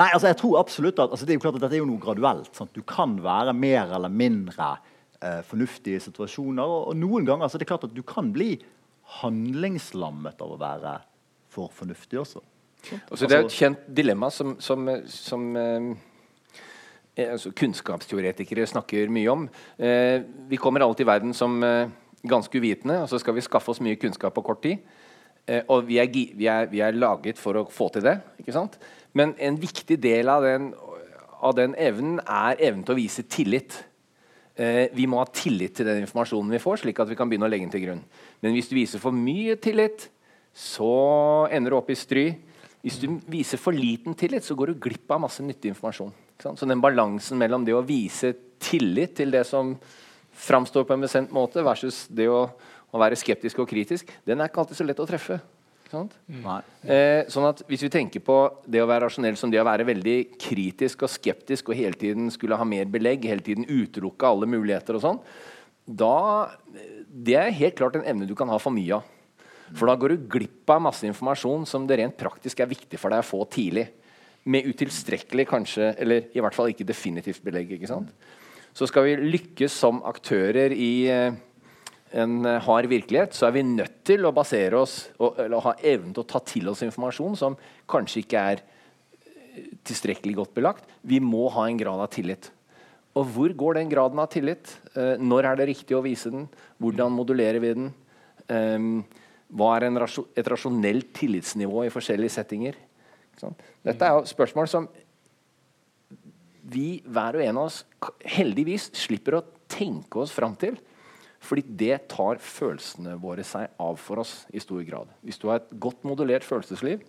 Nei, altså jeg tror absolutt at altså det er jo klart at Dette er jo noe graduelt. Sant? Du kan være mer eller mindre eh, fornuftig i situasjoner. Og, og, noen ganger så er det klart at du kan bli handlingslammet av å være for fornuftig også. Altså, det er et kjent dilemma som, som, som eh, Eh, altså kunnskapsteoretikere snakker mye om. Eh, vi kommer alle til verden som eh, ganske uvitende, og så skal vi skaffe oss mye kunnskap på kort tid. Eh, og vi er, vi, er, vi er, laget for å få til det. ikke sant? Men en viktig del av den, av den evnen er evnen til å vise tillit. Eh, vi må ha tillit til den informasjonen vi får, slik at vi kan begynne å legge den til grunn. Men hvis du viser for mye tillit, så ender du opp i stry. Hvis du viser for liten tillit, så går du glipp av masse nyttig informasjon. Så den balansen mellom det å vise tillit til det som framstår på en bestemt måte, versus det å, å, være skeptisk og kritisk, den er ikke alltid så lett å treffe. Eh, sånn at Hvis vi tenker på det å være rasjonell som det å være veldig kritisk og skeptisk og hele tiden skulle ha mer belegg, hele tiden utelukke alle muligheter og sånn, da Det er helt klart en evne du kan ha for mye av. For da går du glipp av masse informasjon som det rent praktisk er viktig for deg å få tidlig med utilstrekkelig kanskje, eller i hvert fall ikke definitivt belegg. ikke sant? Så skal vi lykkes som aktører i eh, en eh, hard virkelighet, så er vi nødt til å basere oss eller ha evnen til å ta til oss informasjon som kanskje ikke er eh, tilstrekkelig godt belagt. Vi må ha en grad av tillit. Og hvor går den graden av tillit? når er det riktig å vise den? Hvordan modulerer vi den? hva er et rasjonelt tillitsnivå i forskjellige settinger? Dette er jo spørsmål som vi hver og en av oss heldigvis slipper å tenke oss fram til. Fordi det tar følelsene våre seg av for oss i stor grad. Hvis du har et godt modulert følelsesliv,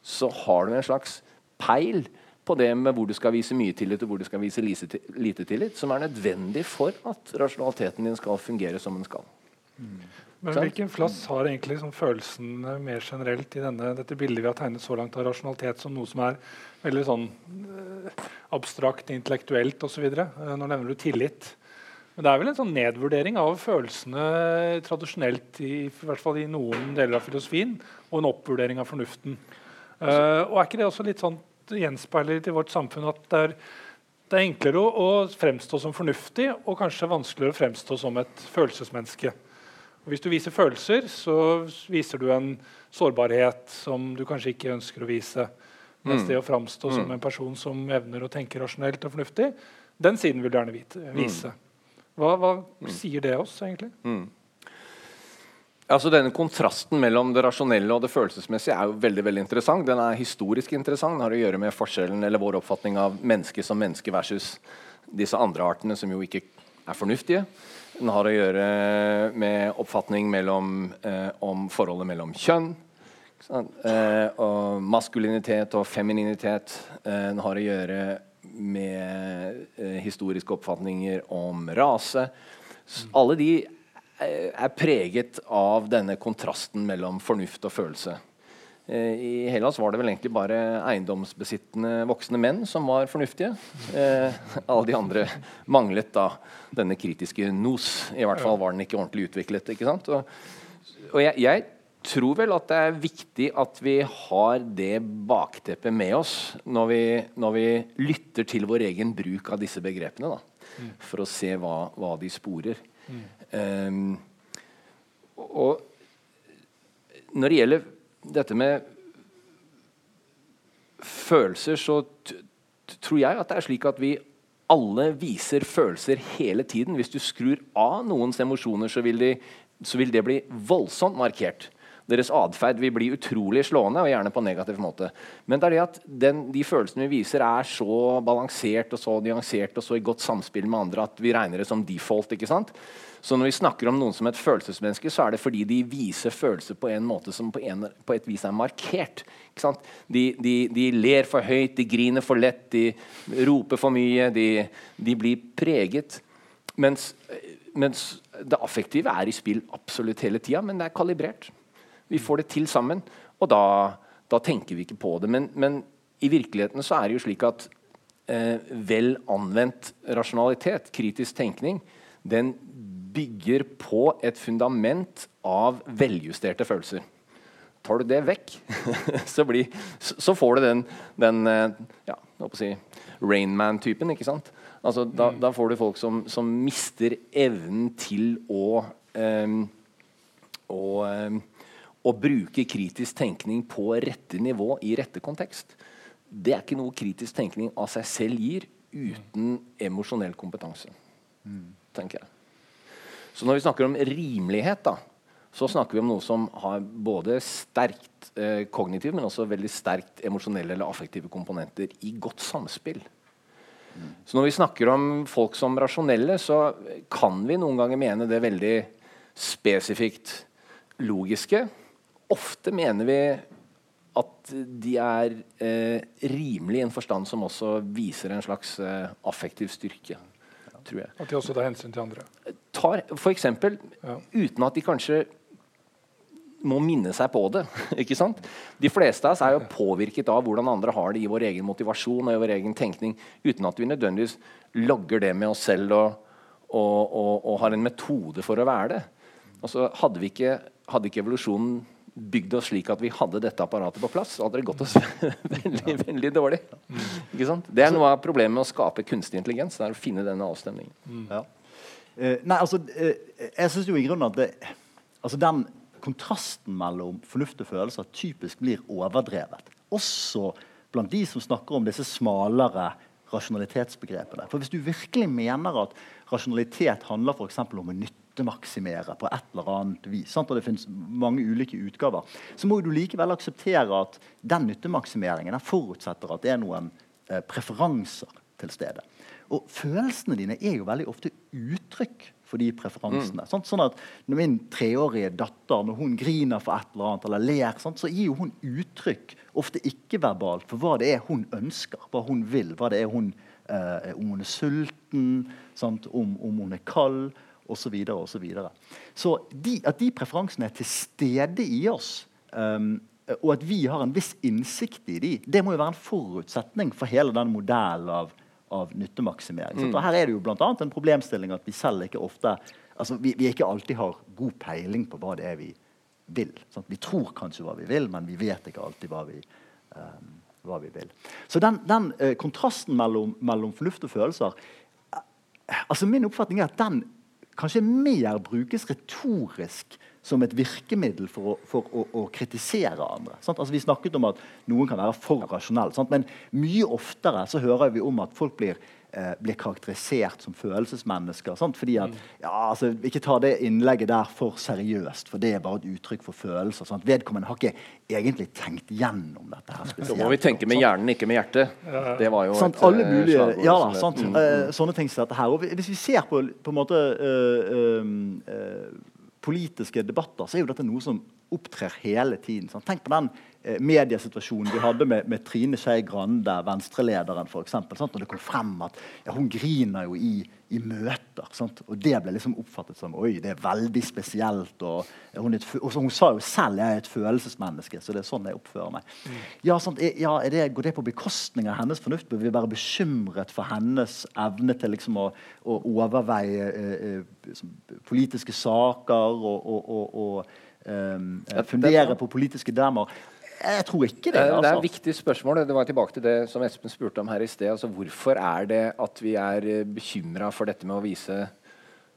så har du en slags peil på det med hvor du skal vise mye tillit og hvor du skal vise lite tillit, som er nødvendig for at rasjonaliteten din skal fungere som den skal. Mm. Men Hvilken plass har egentlig liksom, følelsen mer generelt i denne, dette bildet vi har tegnet så langt av rasjonalitet som noe som er veldig sånn eh, abstrakt, intellektuelt osv.? Eh, nå nevner du tillit. Men det er vel en sånn nedvurdering av følelsene tradisjonelt, i, i hvert fall i noen deler av filosofien, og en oppvurdering av fornuften. Uh, og er ikke det også litt sånn gjenspeiler i vårt samfunn at det er, det er enklere å, å fremstå som fornuftig og kanskje vanskeligere å fremstå som et følelsesmenneske? Og hvis du viser følelser, så viser du en sårbarhet som du kanskje ikke ønsker å vise. Mens mm. det å framstå mm. som en person som evner å tenke rasjonelt og fornuftig, den siden vil du gjerne vite, mm. vise. Hva, hva mm. sier det oss, egentlig? Mm. Altså Denne kontrasten mellom det rasjonelle og det følelsesmessige er jo veldig veldig interessant. Den er historisk interessant. Den har å gjøre med forskjellen eller vår oppfatning av mennesket som menneske versus disse andre artene som jo ikke er fornuftige. Den har å gjøre med oppfatning mellom, eh, om forholdet mellom kjønn. Eh, og maskulinitet og femininitet. Eh, den har å gjøre med eh, historiske oppfatninger om rase. Alle de eh, er preget av denne kontrasten mellom fornuft og følelse. Eh, I Hellas var det vel egentlig bare eiendomsbesittende voksne menn som var fornuftige. Eh, alle de andre manglet da denne kritiske nos. I hvert fall var den ikke ordentlig utviklet. ikke sant? Og, og jeg, jeg, tror vel at det er viktig at vi har det bakteppet med oss når vi, når vi lytter til vår egen bruk av disse begrepene. da. For å se hva, hva de sporer. Um, og når det gjelder dette med følelser, så tror jeg at det er slik at vi alle viser følelser hele tiden. Hvis du skrur av noens emosjoner, så vil, så vil det bli voldsomt markert. Deres atferd vil bli utrolig slående, og gjerne på negativ måte. Men det er det at den, de følelsene vi viser, er så balansert og så nyansert og så i godt samspill med andre at vi regner det som default. ikke sant? Så når vi snakker om noen som et følelsesmenneske, så er det fordi de viser følelser på en måte som på, en, på et vis er markert. De, de, de, ler for høyt, de griner for lett, de roper for mye. De, de blir preget. Mens, mens, det affektive er i spill absolutt hele tida, men det er kalibrert. Vi får det til sammen, og da, da tenker vi ikke på det. Men, men, i virkeligheten så er det jo slik at eh, vel anvendt rasjonalitet, kritisk tenkning, den bygger på et fundament av veljusterte følelser. Tar du det vekk, så, blir, så, får du den, den eh, ja, si, Rainman-typen. ikke sant? Altså, da, mm. da, får du folk som, som mister evnen til å, um, å, um, å bruke kritisk tenkning på rette nivå i rette kontekst. Det er ikke noe kritisk tenkning av seg selv gir uten emosjonell kompetanse. Mm. tenker jeg. Så når vi snakker om rimelighet, da, så snakker vi om noe som har både sterkt eh, kognitiv, men også veldig sterkt emosjonelle eller affektive komponenter i godt samspill. Så når vi snakker om folk som rasjonelle, så kan vi noen ganger mene det veldig spesifikt logiske. Ofte mener vi at de er eh, rimelig i en forstand som også viser en slags eh, affektiv styrke tror jeg. At de også tar hensyn til andre? Tar, eksempel, ja. uten at de kanskje må minne seg på det. ikke sant? De fleste av oss er jo påvirket av hvordan andre har det i vår egen motivasjon og i vår egen tenkning, uten at vi nødvendigvis logger det med oss selv og, og, og, og har en metode for å være det. Altså, hadde, ikke, hadde ikke evolusjonen bygd oss slik at vi hadde dette apparatet på plass, så hadde det gått oss veldig veldig dårlig. Det er noe av problemet med å skape kunstig intelligens. Det er å finne denne avstemningen. Mm. Ja. Uh, nei, altså, uh, jeg syns jo i grunnen at det, altså, den kontrasten mellom fornuft og følelser typisk blir overdrevet. Også blant de som snakker om disse smalere rasjonalitetsbegrepene. For Hvis du virkelig mener at rasjonalitet handler for om å nytte nyttemaksimere på et eller annet vis. Sant? Og det finnes mange ulike utgaver. Så må du likevel akseptere at den nyttemaksimeringen den forutsetter at det er noen eh, preferanser til stede. Og følelsene dine er jo veldig ofte uttrykk for de preferansene. Mm. Sånn at når min treårige datter når hun griner for et eller annet, eller ler, sant? så gir hun uttrykk, ofte ikke-verbalt, for hva det er hun ønsker, hva hun vil. hva det er hun, eh, Om hun er sulten, om, om, hun er kald osv. Så, så, så de, at de preferansene er til stede i oss, um, og at vi har en viss innsikt i de, det må jo være en forutsetning for hele den modellen av, av nyttemaksimering. Mm. Og her er det jo bl.a. en problemstilling at vi selv ikke ofte altså vi, vi, ikke alltid har god peiling på hva det er vi vil. Sant? Vi tror kanskje hva vi vil, men vi vet ikke alltid hva vi, um, hva vi vil. Så den, den uh, kontrasten mellom, mellom, fornuft og følelser uh, altså Min oppfatning er at den kanskje mer brukes retorisk som et virkemiddel for å, for å, å kritisere andre. Altså, vi snakket om at noen kan være for rasjonell, men mye oftere så hører vi om at folk blir, eh, blir karakterisert som følelsesmennesker. Sant? Fordi at, mm. ja, altså, Ikke ta det innlegget der for seriøst, for det er bare et uttrykk for følelser. Sant? Vedkommende har ikke egentlig tenkt gjennom dette. her spesielt. Da må vi tenke med hjernen, ikke med hjertet. Det var jo sant, et alle eh, mulige, slagord ja da, sant, Mm. eh, sånne ting som dette her. Og hvis vi ser på, på en måte øh, eh, politiske debatter, så er jo dette noe som opptrer hele tiden. Sant? Tenk på den mediesituasjonen vi hadde med, med Trine Skei Grande, Venstre-lederen, f.eks. Når det kom frem at ja, hun griner jo i, i møter. Sant? Og det ble liksom oppfattet som oi, det er veldig spesielt. Og, hun, og hun sa jo selv jeg er et følelsesmenneske, så det er sånn jeg oppfører meg. Ja, sant? Ja, det, Går det på bekostning av hennes fornuft? Bør vi være bekymret for hennes evne til liksom å, å overveie eh, eh, politiske saker og, og, og, ehm, fundere på politiske dilemmaer? Jeg tror ikke det. Det er, det er altså. et viktig spørsmål. Det var tilbake til det som Espen spurte om her i sted. Altså, hvorfor er det at vi er bekymra for dette med å vise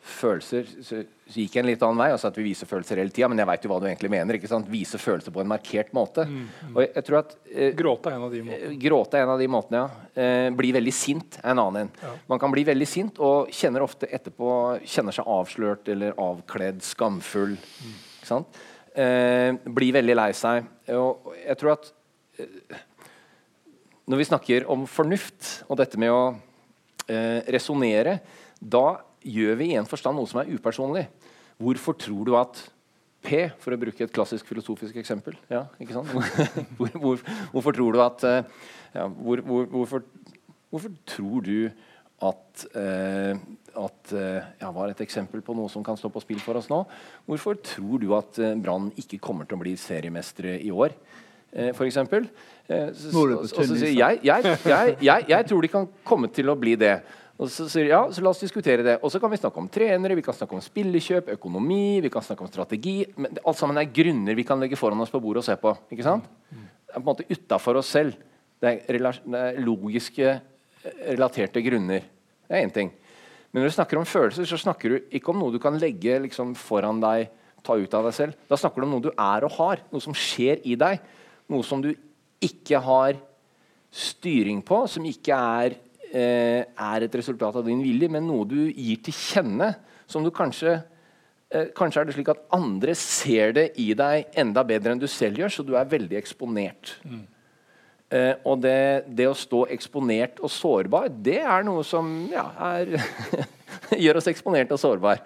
følelser? Så, gikk jeg en litt annen vei. altså at Vi viser følelser hele tida, men jeg veit jo hva du egentlig mener. ikke sant? Vise følelser på en markert måte. Og jeg, jeg tror at eh, Gråte er en av de måtene. Eh, Gråte er en av de måtene, ja. Eh, bli veldig sint er en annen en. Ja. Man kan bli veldig sint og kjenner ofte etterpå Kjenner seg avslørt eller avkledd, skamfull. Ikke sant? Eh, bli veldig lei seg. Og jeg tror at eh, når vi snakker om fornuft og dette med å eh, resonnere, da gjør vi i en forstand noe som er upersonlig. Hvorfor tror du at P, for å bruke et klassisk filosofisk eksempel ja, ikke sant? Hvor, hvor, Hvorfor tror du at eh, ja, hvor, hvorfor, hvorfor tror du at, eh, at eh, ja, Var et eksempel på noe som kan stå på spill for oss nå. Hvorfor tror du at eh, Brann ikke kommer til å bli seriemestere i år? F.eks. jeg, jeg, jeg, jeg, tror de kan komme til å bli det. Og så sier ja, så la oss diskutere det. Og så kan vi snakke om trenere, vi kan snakke om spillekjøp, økonomi, vi kan snakke om strategi. Men alt sammen er grunner vi kan legge foran oss på bordet og se på. ikke sant? Det er på en måte utafor oss selv. Det er, det er logiske, relaterte grunner. Det er én ting. Men når du snakker om følelser, så snakker du ikke om noe du kan legge liksom, foran deg, ta ut av deg selv. Da snakker du om noe du er og har. Noe som skjer i deg. Noe som du ikke har styring på, som ikke er, eh, er et resultat av din vilje, men noe du gir til kjenne, som du kanskje eh, Kanskje er det slik at andre ser det i deg enda bedre enn du selv gjør, så du er veldig eksponert. Eh, og det, det å stå eksponert og sårbar, det er noe som ja, er gjør oss eksponert og sårbar.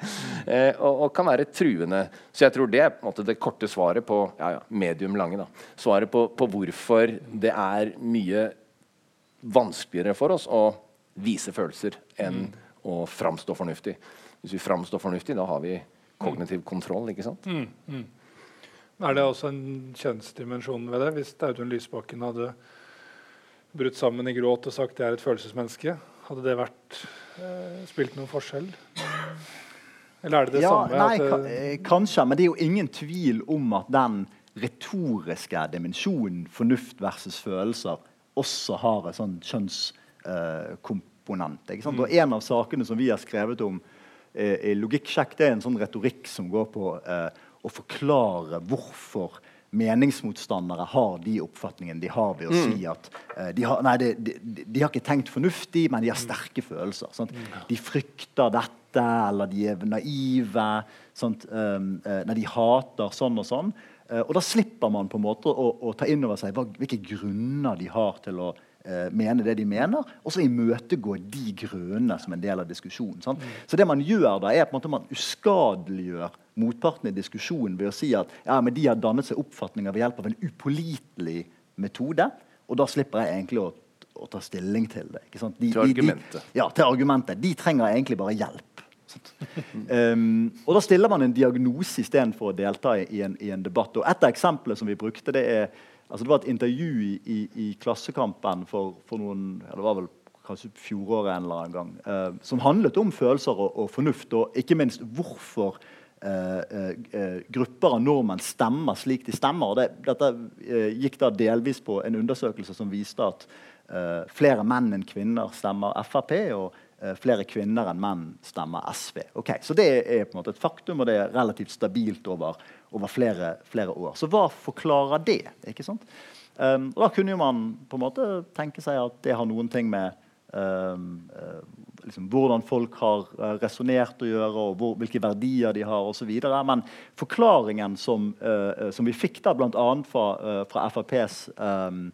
Eh, og, og kan være truende. Så jeg tror det er på en måte det korte svaret på ja, ja, medium lange da. Svaret på, på hvorfor det er mye vanskeligere for oss å vise følelser enn å framstå fornuftig. Hvis vi framstår fornuftig, da har vi kognitiv kontroll. ikke sant? Er det også en kjønnsdimensjon ved det? Hvis Audun Lysbakken hadde brutt sammen i gråt og sagt 'jeg er et følelsesmenneske', hadde det vært, eh, spilt noen forskjell? Eller er det det ja, samme? Nei, at det, eh, kanskje, men det er jo ingen tvil om at den retoriske dimensjonen, fornuft versus følelser, også har en sånn kjønnskomponent. ikke sant? Og En av sakene som vi har skrevet om eh, i Logikksjekk, det er en sånn retorikk som går på eh, å forklare hvorfor meningsmotstandere har de oppfatningene de har ved å si at uh, de, har, nei, de, de, de har ikke tenkt fornuftig, men de har sterke følelser. Sant? De frykter dette, eller de er naive. Sant? Um, uh, nei, de hater sånn og sånn. Uh, og da slipper man på en måte å, å ta inn over seg hva, hvilke grunner de har til å eh, mene det de mener, og så imøtegå de grunnene som en del av diskusjonen. Sant? Så det man gjør da, er på en måte man uskadeliggjør motparten i diskusjonen ved å si at ja, men de har dannet seg oppfatninger ved hjelp av en upålitelig metode, og da slipper jeg egentlig å, å ta stilling til det. De, Til argumentet. de- ja, til argumentet. De trenger egentlig bare hjelp. Um, og da stiller man en diagnose istedenfor å delta i, i, en, i en debatt. Og Et av eksemplene som vi brukte, det er altså det var et intervju i, i, i Klassekampen for, for noen ja, det var vel kanskje fjoråret en eller annen gang, eh, som handlet om følelser og, og fornuft, og ikke minst hvorfor eh, eh, eh, grupper av nordmenn stemmer slik de stemmer. Det, dette eh, gikk da delvis på en undersøkelse som viste at eh, flere menn enn kvinner stemmer Frp, og flere kvinner enn menn stemmer SV. Ok, Så det er på en måte et faktum, og det er relativt stabilt over, over flere, flere år. Så hva forklarer det? ikke sant? Um, og Da kunne man på en måte tenke seg at det har noen ting med um, uh, liksom, hvordan folk har uh, resonnert å gjøre, og hvor, hvilke verdier de har osv. Men forklaringen som, uh, som, vi fikk da bl.a. fra, uh, fra FrPs um,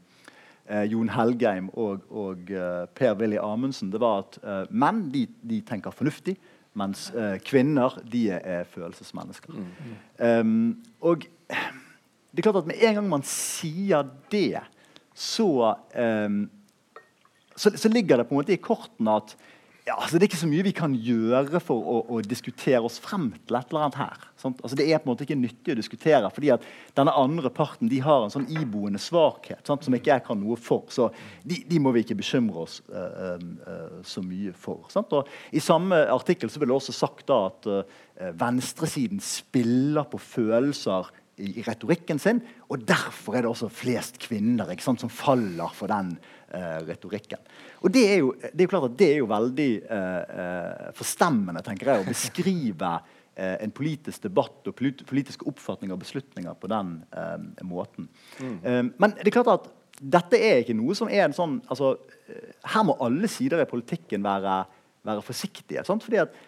Jon Helgheim og, og Per-Willy Amundsen, det var at menn de, de, tenker fornuftig, mens kvinner de er følelsesmennesker. Mm. Um, og det er klart at med en gang man sier det, så um, så, så, ligger det på en måte i kortene at ja, altså det er ikke så mye vi kan gjøre for å, å diskutere oss frem til et eller annet her. Altså det er på en måte ikke nyttig å diskutere, fordi at denne andre parten de har en sånn iboende svakhet sant? som ikke jeg kan noe for. Så de, de må vi ikke bekymre oss uh, uh, så mye for. I samme artikkel så ble det også sagt da at uh, venstresiden spiller på følelser i, i, retorikken sin, og derfor er det også flest kvinner sant, som faller for den retorikken. Og det er, jo, det er, jo, klart at det er jo veldig eh, eh forstemmende tenker jeg, å beskrive eh, en politisk debatt og politiske oppfatninger og beslutninger på den eh, måten. Mm. Eh, men det er klart at dette er ikke noe som er en sånn altså, Her må alle sider i politikken være, være forsiktige. Sant? fordi at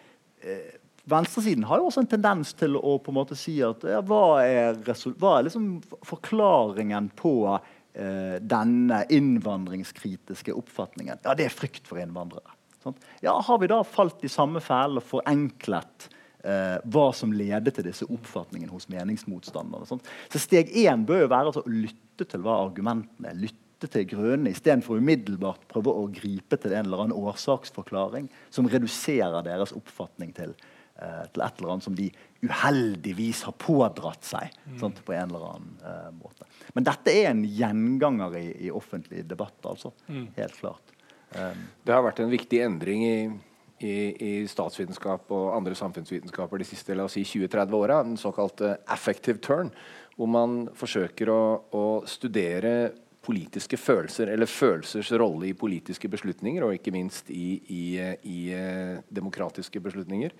Venstresiden har jo også en tendens til å på en måte si at ja, hva er, hva er liksom forklaringen på eh, denne innvandringskritiske oppfatningen. Ja, det er frykt for innvandrere. Sånn? Ja, Har vi da falt i samme fæle og forenklet eh, hva som leder til disse oppfatningene hos meningsmotstandere? Sånn? Så Steg én bør jo være altså, å lytte til hva argumentene er. lytte til grunnene istedenfor umiddelbart prøve å gripe til en eller annen årsaksforklaring som reduserer deres oppfatning til, til et eller annet som de uheldigvis har pådratt seg mm. sant, på en eller annen eh, måte. Men dette er en gjenganger i, i offentlig debatt, altså. Mm. Helt klart. Um, det har vært en viktig endring i, i, i, statsvitenskap og andre samfunnsvitenskaper de siste la oss si 20-30 åra, den såkalte affective turn, hvor man forsøker å, å studere politiske følelser, eller følelsers rolle i politiske beslutninger, og ikke minst i, i, i eh, demokratiske beslutninger,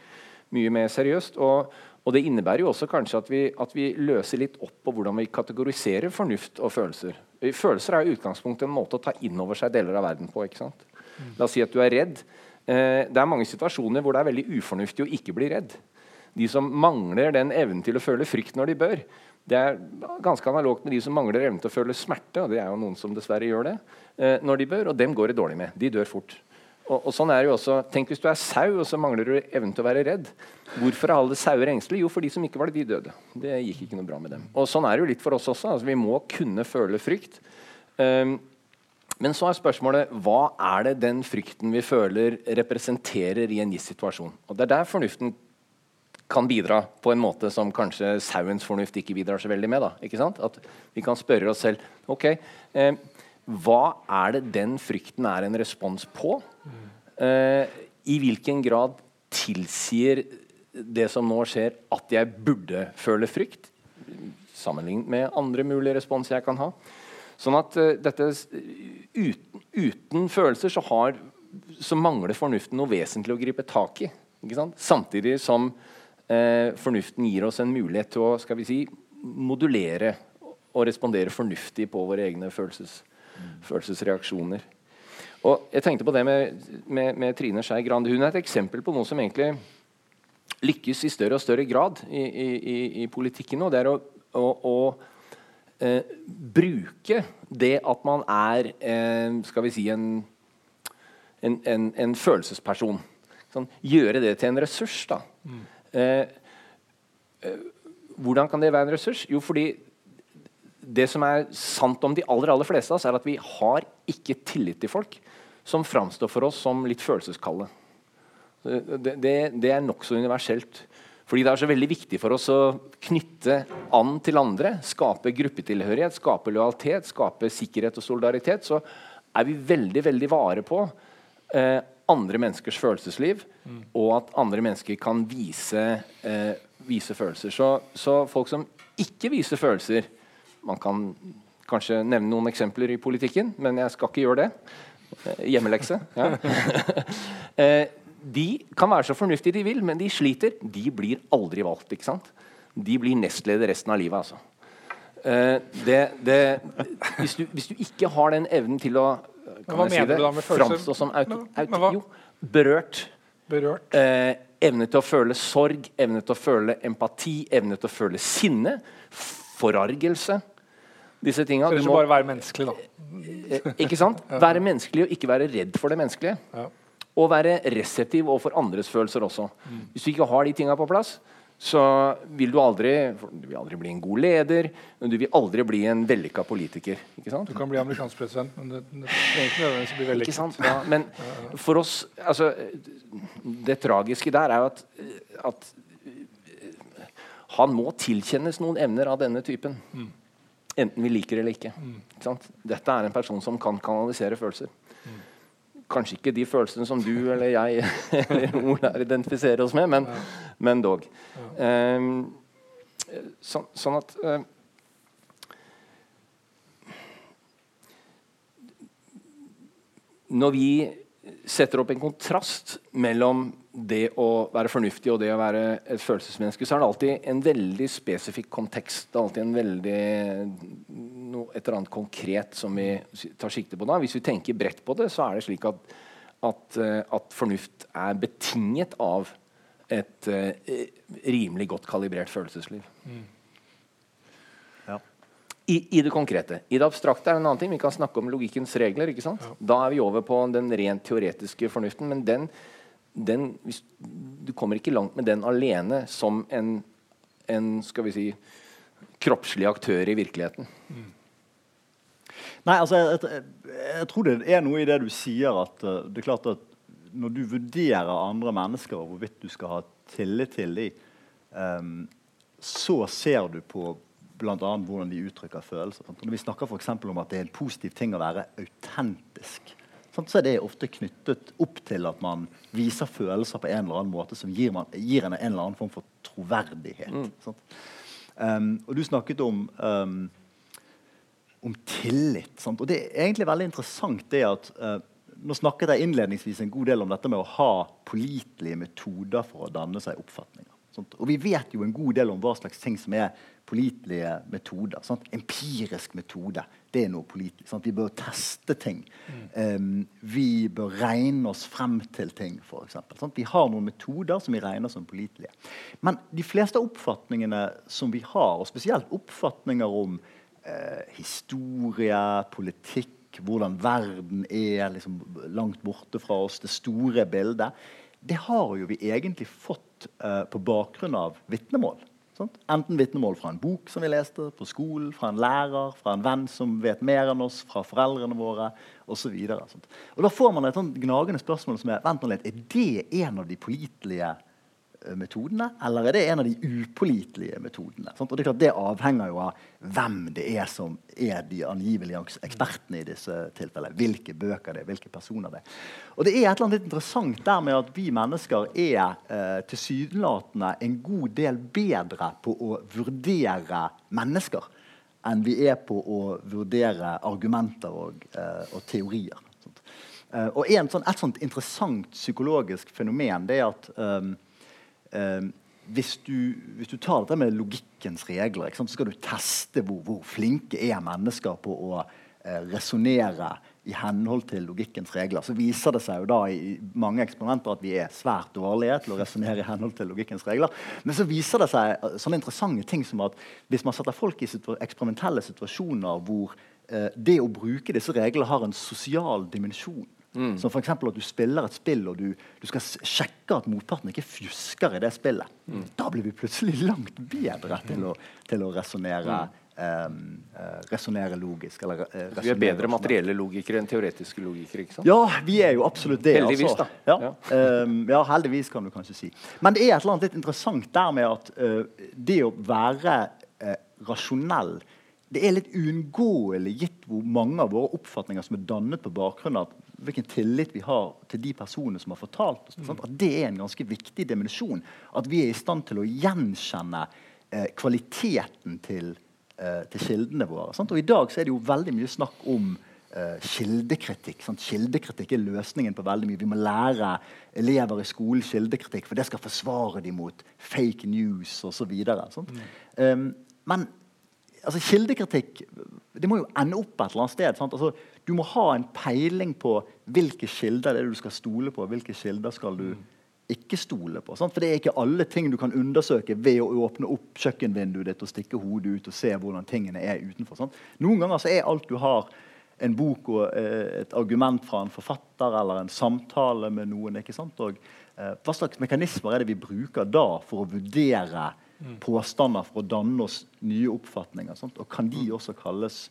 mye mer seriøst. Og, og det innebærer jo også kanskje at vi, at vi, løser litt opp på hvordan vi kategoriserer fornuft og følelser. Følelser er i utgangspunktet en måte å ta inn over seg deler av verden på. ikke sant? La oss si at du er redd. Eh, det er mange situasjoner hvor det er veldig ufornuftig å ikke bli redd. De som mangler den evnen til å føle frykt når de bør, det er ganske analogt med de som mangler evnen til å føle smerte, og det er jo noen som dessverre gjør det, eh, når de bør, og dem går det dårlig med. De dør fort. Og, og, sånn er det jo også. Tenk hvis du er sau, og så mangler du evnen til å være redd. Hvorfor er alle sauer engstelige? Jo, for de som ikke var det, de døde. Det gikk ikke noe bra med dem. Og sånn er det jo litt for oss også. Altså, vi må kunne føle frykt. Um, men så er spørsmålet hva er det den frykten vi føler, representerer i en gitt situasjon? Og Det er der fornuften kan bidra på en måte som kanskje sauens fornuft ikke bidrar så veldig med. Da, ikke sant? At vi kan spørre oss selv ok, eh, hva er det den frykten er en respons på? Uh, I hvilken grad tilsier det som nå skjer, at jeg burde føle frykt? Sammenlignet med andre mulige responser jeg kan ha. Sånn at uh, dette uten, uten, følelser så, har, så mangler fornuften noe vesentlig å gripe tak i. Samtidig som uh, fornuften gir oss en mulighet til å skal vi si, modulere og respondere fornuftig på våre egne følelser følelsesreaksjoner. Og jeg tenkte på det med, med, med Trine Skei Grande. Hun er et eksempel på noe som egentlig lykkes i større og større grad i, i, i politikken nå. Det er å, å, å eh, bruke det at man er eh, skal vi si en, en, en, en følelsesperson. Sånn, gjøre det til en ressurs. da. Mm. Eh, eh hvordan kan det være en ressurs? Jo, fordi det som er sant om de aller, aller fleste av oss, er at vi har ikke tillit til folk som framstår for oss som litt følelseskalde. Det, det, det er nokså universelt. Fordi det er så veldig viktig for oss å knytte an til andre, skape gruppetilhørighet, skape lojalitet, skape sikkerhet og solidaritet. Så er vi veldig, veldig vare på eh, andre menneskers følelsesliv, mm. og at andre mennesker kan vise, eh, vise følelser. Så, så folk som ikke viser følelser, man kan kanskje nevne noen eksempler i politikken, men jeg skal ikke gjøre det. Eh, hjemmelekse. Ja. Eh, de kan være så fornuftige de vil, men de sliter. De blir aldri valgt. ikke sant? De blir nestleder resten av livet. altså. Eh, det, det, hvis, du, hvis, du, ikke har den evnen til å kan jeg si det, framstå som auto, auto, jo, berørt. berørt. Eh, evne til å føle sorg, evne til å føle empati, evne til å føle sinne, forargelse. Disse tinga. Du ikke bare være menneskelig, da. Eh, ikke sant? Være menneskelig og ikke være redd for det menneskelige. Ja. Og være reseptiv overfor andres følelser også. Mm. Hvis du ikke har de tinga på plass, så vil du aldri Du vil aldri bli en god leder, men du vil aldri bli en vellykka politiker. Ikke sant? Du kan bli amerikansk president, men det, det trenger ikke nødvendigvis bli vellykket. Ikke sant? Ja, men for oss altså, Det tragiske der er jo at, at han må tilkjennes noen evner av denne typen. Mm. Enten vi liker det eller ikke. Mm. ikke Dette er en person som kan kanalisere følelser. Mm. Kanskje ikke de følelsene som du eller jeg eller Ola identifiserer oss med, men, men dog. Um, så, sånn at uh, Når vi setter opp en kontrast mellom det å være fornuftig og det å være et følelsesmenneske, så er det alltid en veldig spesifikk kontekst. Det er alltid en veldig, no, et eller annet konkret som vi tar sikte på. da. Hvis vi tenker bredt på det, så er det slik at, at, eh, at fornuft er betinget av et uh, rimelig godt kalibrert følelsesliv. Mm. I, I, det konkrete. I det abstrakte er det en annen ting. Vi kan snakke om logikkens regler. ikke sant? Ja. Da er vi over på den rent teoretiske fornuften. men den den, hvis, du kommer ikke langt med den alene som en, en skal vi si, kroppslig aktør i virkeligheten. Mm. Nei, altså, jeg, jeg, jeg, tror det er noe i det du sier at uh, det er klart at når du vurderer andre mennesker og hvorvidt du skal ha tillit til dem, um, så ser du på bl.a. hvordan de uttrykker følelser. Sant? Når vi snakker for om at det er en positiv ting å være autentisk, så er det ofte knyttet opp til at man viser følelser på en eller annen måte som gir, man, gir en, en eller annen form for troverdighet. Mm. Um, og du snakket om, um, om tillit. Sant? Og det er egentlig veldig interessant det at uh, Nå snakket jeg innledningsvis en god del om dette med å ha pålitelige metoder for å danne seg oppfatninger. Sant? Og vi vet jo en god del om hva slags ting som er pålitelige metoder. Sant? Empirisk metode det er noe pålitelig. Vi bør teste ting. Um, vi bør regne oss frem til ting, f.eks. Vi har noen metoder som vi regner som pålitelige. Men de fleste oppfatningene som vi har, og spesielt oppfatninger om uh, historie, politikk, hvordan verden er liksom, langt borte fra oss, det store bildet, det har jo vi egentlig fått uh, på bakgrunn av vitnemål. Sant? Enten vitnemål fra en bok som vi leste, på skolen, fra en lærer, fra en venn som vet mer enn oss, fra foreldrene våre osv. Da får man et sånt gnagende spørsmål som er vent litt, er det en av de pålitelige metodene, eller er det en av de upålitelige metodene? Sant? Og Det er klart det avhenger jo av hvem det er som er de angivelige ekspertene i disse tilfellene. Hvilke bøker det er, hvilke personer det er. Og det er et eller annet litt interessant der med at vi mennesker er eh, tilsynelatende en god del bedre på å vurdere mennesker enn vi er på å vurdere argumenter og, eh, og teorier. Uh, og en, sånn, Et sånt interessant psykologisk fenomen det er at um, eh, hvis, du, hvis, du, tar dette med logikkens regler, så skal du teste hvor, hvor flinke er mennesker på å eh, resonnere i henhold til logikkens regler. Så viser det seg jo da i mange eksperimenter at vi er svært dårlige til å resonnere i henhold til logikkens regler. Men så viser det seg eh, sånne interessante ting som at hvis man setter folk i situa eksperimentelle situasjoner hvor eh, det å bruke disse reglene har en sosial dimensjon, Mm. Som f.eks. at du spiller et spill og du, du, skal sjekke at motparten ikke fjusker i det spillet. Mm. Da blir vi plutselig langt bedre til å, til å resonnere um, uh, logisk. Eller, uh, vi er bedre materielle logikere enn teoretiske logikere? ikke sant? Ja, vi er jo absolutt det. Heldigvis, altså. da. Ja, ja. Um, ja, heldigvis, kan du kanskje si. Men det er et eller annet litt interessant der med at uh, det å være rasjonell det er litt uunngåelig gitt hvor mange av våre oppfatninger som er dannet på bakgrunn av hvilken tillit vi har til de personene som har fortalt oss. Mm. At det er en ganske viktig dimensjon. At vi er i stand til å gjenkjenne eh, kvaliteten til, eh, til, kildene våre. Sant? Og I dag så er det jo veldig mye snakk om eh, kildekritikk. Sant? Kildekritikk er løsningen på veldig mye. Vi må lære elever i skolen kildekritikk, for det skal forsvare dem mot fake news osv. Mm. Um, men altså Kildekritikk det må jo ende opp et eller annet sted. Altså, du må ha en peiling på hvilke kilder det er du skal stole på. Hvilke kilder skal du ikke stole på. Sant? For det er ikke alle ting du kan undersøke ved å åpne opp kjøkkenvinduet ditt og stikke hodet ut og se hvordan tingene er utenfor. Sant? Noen ganger så er alt du har, en bok og eh, et argument fra en forfatter eller en samtale med noen. ikke sant? Og, eh, hva slags mekanismer er det vi bruker da for å vurdere. Påstander for å danne oss nye oppfatninger? Sant? Og kan de også kalles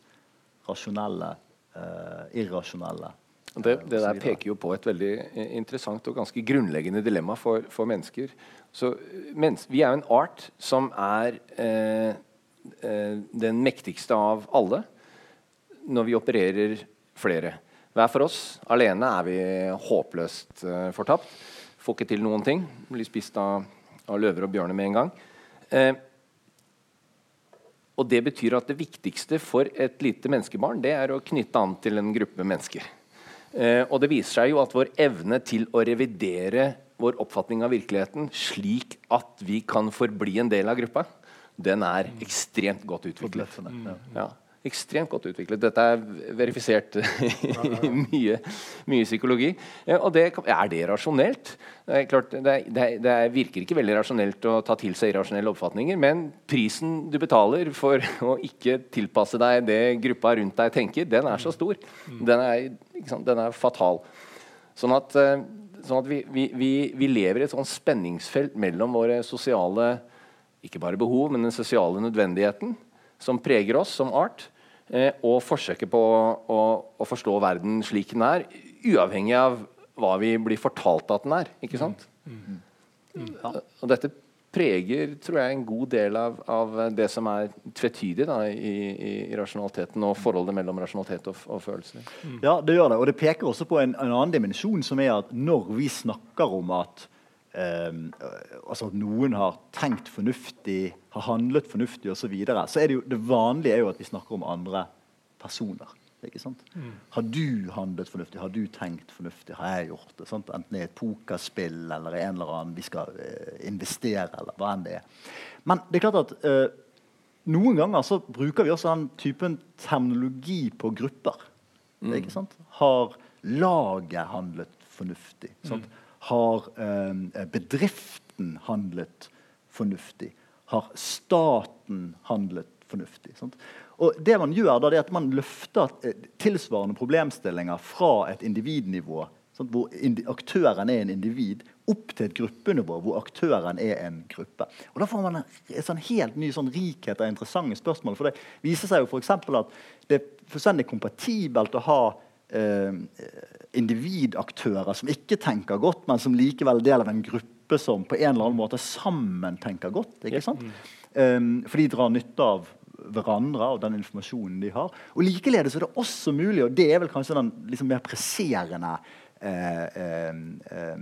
rasjonelle, eh, irrasjonelle? Det, det, der peker jo på et veldig interessant og ganske grunnleggende dilemma for, for mennesker. Så, mens, vi er jo en art som er eh, eh, den mektigste av alle når vi opererer flere. Hver for oss. Alene er vi håpløst fortapt. Får ikke til noen ting. Blir spist av, av løver og bjørner med en gang. Uh, og Det betyr at det viktigste for et lite menneskebarn det er å knytte an til en gruppe mennesker. Eh, og det viser seg jo at vår evne til å revidere vår oppfatning av virkeligheten slik at vi kan forbli en del av gruppa, den er ekstremt godt utviklet. Ja ekstremt godt utviklet. Dette er verifisert i mye, mye, psykologi. Og det, er det rasjonelt? Det, er klart, det, det, det, virker ikke veldig rasjonelt å ta til seg irrasjonelle oppfatninger, men prisen du betaler for å ikke tilpasse deg det gruppa rundt deg tenker, den er så stor. Den er, den er fatal. Sånn at, eh, sånn at vi, vi, vi, lever i et sånt spenningsfelt mellom våre sosiale ikke bare behov, men den sosiale nødvendigheten som preger oss som art, Eh, og forsøket på å, å, å, forstå verden slik den er, uavhengig av hva vi blir fortalt at den er. ikke sant? Mm. Mm. Ja. Og dette preger tror jeg, en god del av, av det som er tvetydig da, i, i, i, rasjonaliteten og forholdet mellom rasjonalitet og, og følelser. Mm. Ja, det gjør det. Og det peker også på en, en, annen dimensjon, som er at når vi snakker om at Um, altså at noen har tenkt fornuftig, har handlet fornuftig osv., så, videre, så er det jo det vanlige er jo at vi snakker om andre personer. ikke sant? Mm. Har du handlet fornuftig? Har du tenkt fornuftig? Har jeg gjort det? Sant? Enten i et pokerspill eller en eller annen vi skal uh, investere, eller hva enn det er. Men det er klart at uh, noen ganger så bruker vi også den typen terminologi på grupper. Mm. ikke sant? Har laget handlet fornuftig? Sant? Mm har eh, bedriften handlet fornuftig? Har staten handlet fornuftig? Sant? Og det man gjør da, det er at man løfter eh, tilsvarende problemstillinger fra et individnivå, sant, hvor aktøren er en individ, opp til et gruppenivå hvor aktøren er en gruppe. Og Da får man en, sånn helt ny sånn rikhet av interessante spørsmål. For det viser seg jo f.eks. at det er fullstendig kompatibelt å ha individaktører som ikke tenker godt, men som likevel er del av en gruppe som på en eller annen måte sammen tenker godt. ikke sant? Um, for de drar nytte av hverandre og den informasjonen de har. Og Likeledes er det også mulig, og det er vel kanskje den liksom mer presserende eh, eh,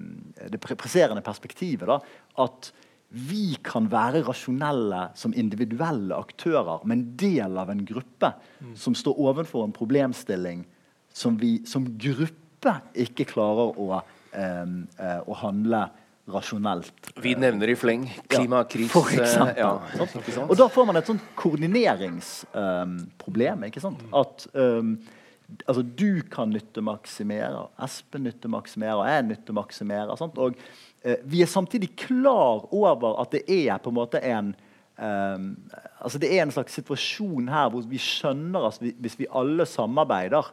det presserende perspektivet, da, at vi kan være rasjonelle som individuelle aktører, men del av en gruppe mm. som står overfor en problemstilling som vi som gruppe ikke klarer å, uh, å handle rasjonelt. Vi nevner i fleng klimakrise. Ja, ja, og da får man et sånt koordineringsproblem. Um? At um, altså, du kan nyttemaksimere, Espen nyttemaksimerer, jeg nyttemaksimerer. Sant? Og uh, vi er samtidig klar over at det er på en måte en um, altså Det er en slags situasjon her hvor vi skjønner at hvis vi alle samarbeider,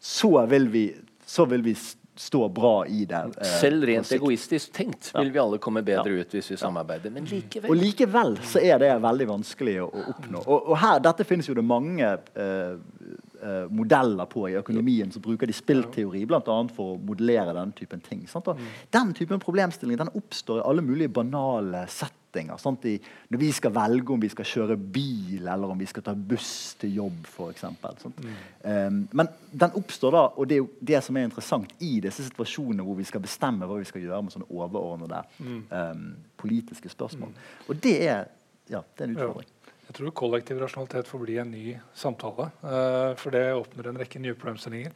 så vil vi, så vil vi stå bra i det. Eh, Selv rent egoistisk tenkt vil vi alle komme bedre ja. ut hvis vi samarbeider. Men likevel Og likevel så er det veldig vanskelig å, å oppnå. Og, og, her, Dette finnes jo det mange eh, eh, modeller på i økonomien som bruker de spillteori bl.a. for å modellere den typen ting. Mm. Den typen problemstilling den oppstår i alle mulige banale sett settinger. når vi skal velge om vi skal kjøre bil eller om vi skal ta buss til jobb, f.eks. Mm. Um, men den oppstår da, og det er jo det som er interessant i disse situasjonene hvor vi skal bestemme hva vi skal gjøre med sånne overordnede mm. um, politiske spørsmål. Mm. Og det er, ja, det er en utfordring. Ja. Jeg tror kollektiv rasjonalitet får bli en ny samtale. Uh, for det åpner en rekke nye problemstillinger.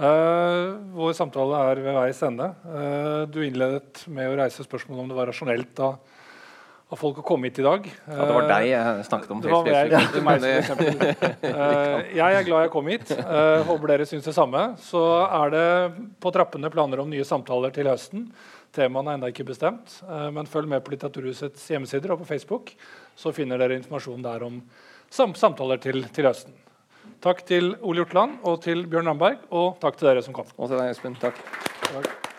Uh, vår samtale er ved veis ende. Uh, du innledet med å reise spørsmålet om det var rasjonelt da av folk å komme hit i dag. Ja, Det var deg jeg snakket om. Det var jeg, ikke meg, uh, jeg er glad jeg kom hit. Uh, håper dere syns det samme. Så er det på trappene planer om nye samtaler til høsten. Temaene er ennå ikke bestemt, uh, men følg med på Litteraturhusets hjemmesider og på Facebook. Så finner dere informasjon der om samtaler til, til, høsten. Takk til Ole Hjortland og til Bjørn Ramberg, og takk til dere som kom. Og til deg, Espen. Takk. takk.